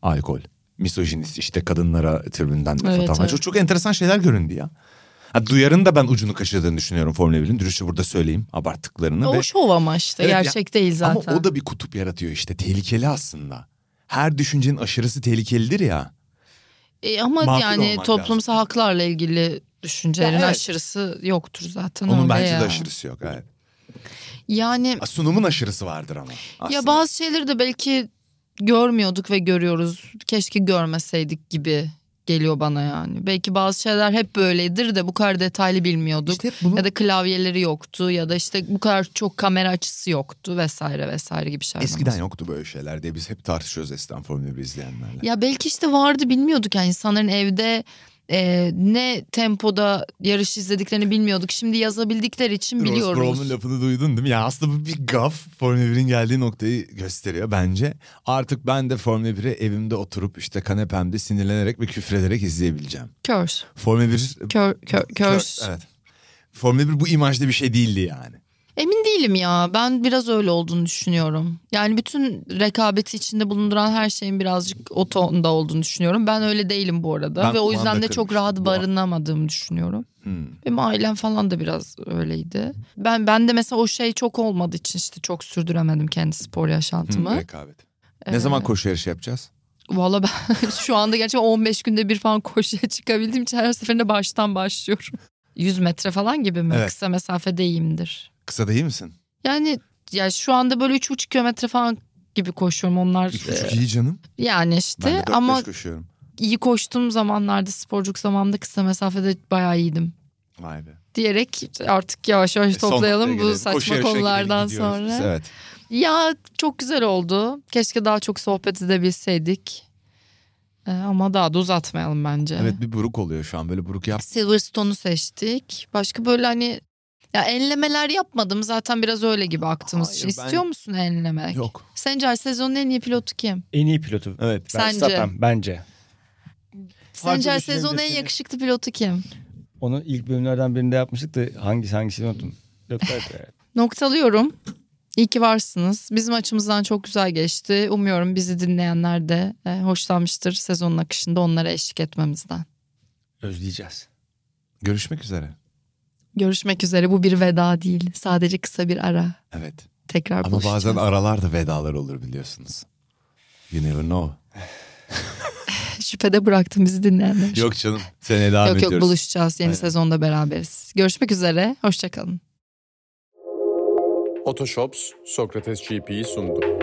Alkol, misojinist işte kadınlara tribünden Evet, evet. Çok, çok enteresan şeyler göründü ya. Ha, duyarın da ben ucunu kaçırdığını düşünüyorum Formula 1'in. Dürüstçe burada söyleyeyim abarttıklarını. O ve... şov ama işte Evet, ya- gerçek değil zaten. Ama o da bir kutup yaratıyor işte. Tehlikeli aslında. Her düşüncenin aşırısı tehlikelidir ya. E, ama Makul yani toplumsal haklarla ilgili düşüncelerin Ya evet. aşırısı yoktur zaten Onun bence ya. de aşırısı yok. Evet. Yani Sunumun aşırısı vardır ama. Aslında. ya bazı şeyleri de belki görmüyorduk ve görüyoruz. Keşke görmeseydik gibi geliyor bana yani. Belki bazı şeyler hep böyledir de bu kadar detaylı bilmiyorduk. İşte bunu- Ya da klavyeleri yoktu ya da işte bu kadar çok kamera açısı yoktu vesaire vesaire gibi şeyler. Eskiden yoktu böyle şeyler diye biz hep tartışıyoruz eskiden Formula 1 izleyenlerle. Ya belki işte vardı bilmiyorduk yani insanların evde e, ne tempoda yarış izlediklerini bilmiyorduk. Şimdi yazabildikleri için Ross biliyoruz. Brown'un lafını duydun değil mi? Ya aslında bu bir gaf Formula 1'in geldiği noktayı gösteriyor bence. Artık ben de Formula 1'i evimde oturup işte kanepemde sinirlenerek ve küfrederek izleyebileceğim. Körs. Formula 1... Kör, kör, körs. Kör- Evet. Formula 1 bu imajda bir şey değildi yani. Emin değilim ya. Ben biraz öyle olduğunu düşünüyorum. Yani bütün rekabeti içinde bulunduran her şeyin birazcık o tonda olduğunu düşünüyorum. Ben öyle değilim bu arada. Ben Ve o yüzden de çok rahat barınamadığımı düşünüyorum. Hmm. Benim ailem falan da biraz öyleydi. Ben ben de mesela o şey çok olmadığı için işte çok sürdüremedim kendi spor yaşantımı. Hmm, rekabet. Ne zaman koşu yarışı yapacağız? Valla ben şu anda gerçekten 15 günde bir falan koşuya çıkabildiğim için her seferinde baştan başlıyorum. 100 metre falan gibi mi? Evet. Kısa mesafede iyiyimdir. Kısa değil misin? Yani ya şu anda böyle 3,5 kilometre falan gibi koşuyorum onlar. Üç e, buçuk iyi canım. yani Ben işte de dört ama beş koşuyorum. iyi koştuğum zamanlarda sporculuk zamanında kısa mesafede bayağı iyiydim. Vay be. Diyerek artık yavaş yavaş E, toplayalım bu. Koşu saçma yarışına konulardan sonra. biz, Evet. Ya çok güzel oldu. Keşke daha çok sohbet edebilseydik. Ee, ama daha da uzatmayalım bence. Evet bir buruk oluyor şu an böyle buruk yap. Silverstone'u seçtik. Başka böyle hani ya enlemeler yapmadım. Zaten biraz öyle gibi aktığımız Hayır, için. ben- İstiyor musun enlemek? Yok. Sence sezonun en iyi pilotu kim? En iyi pilotu. Evet. Sence? Verstappen bence. Sence düşünebilirsiniz. sezonun en yakışıklı pilotu kim? Onu ilk bölümlerden birinde yapmıştık da hangisi hangisini unuttum. Noktalıyorum. İyi ki varsınız. Bizim açımızdan çok güzel geçti. Umuyorum bizi dinleyenler de e, hoşlanmıştır sezonun akışında onlara eşlik etmemizden. Özleyeceğiz. Görüşmek üzere. Görüşmek üzere. Bu bir veda değil. Sadece kısa bir ara. Evet. Tekrar Ama buluşacağız. bazen aralar da vedalar olur biliyorsunuz. You never know. Şüphede bıraktım bizi dinleyenler. Yok canım. Seneye devam yok, ediyoruz. yok buluşacağız. Yeni Aynen. sezonda beraberiz. Görüşmek üzere. Hoşçakalın. Otoshops Sokrates GP'yi sundu.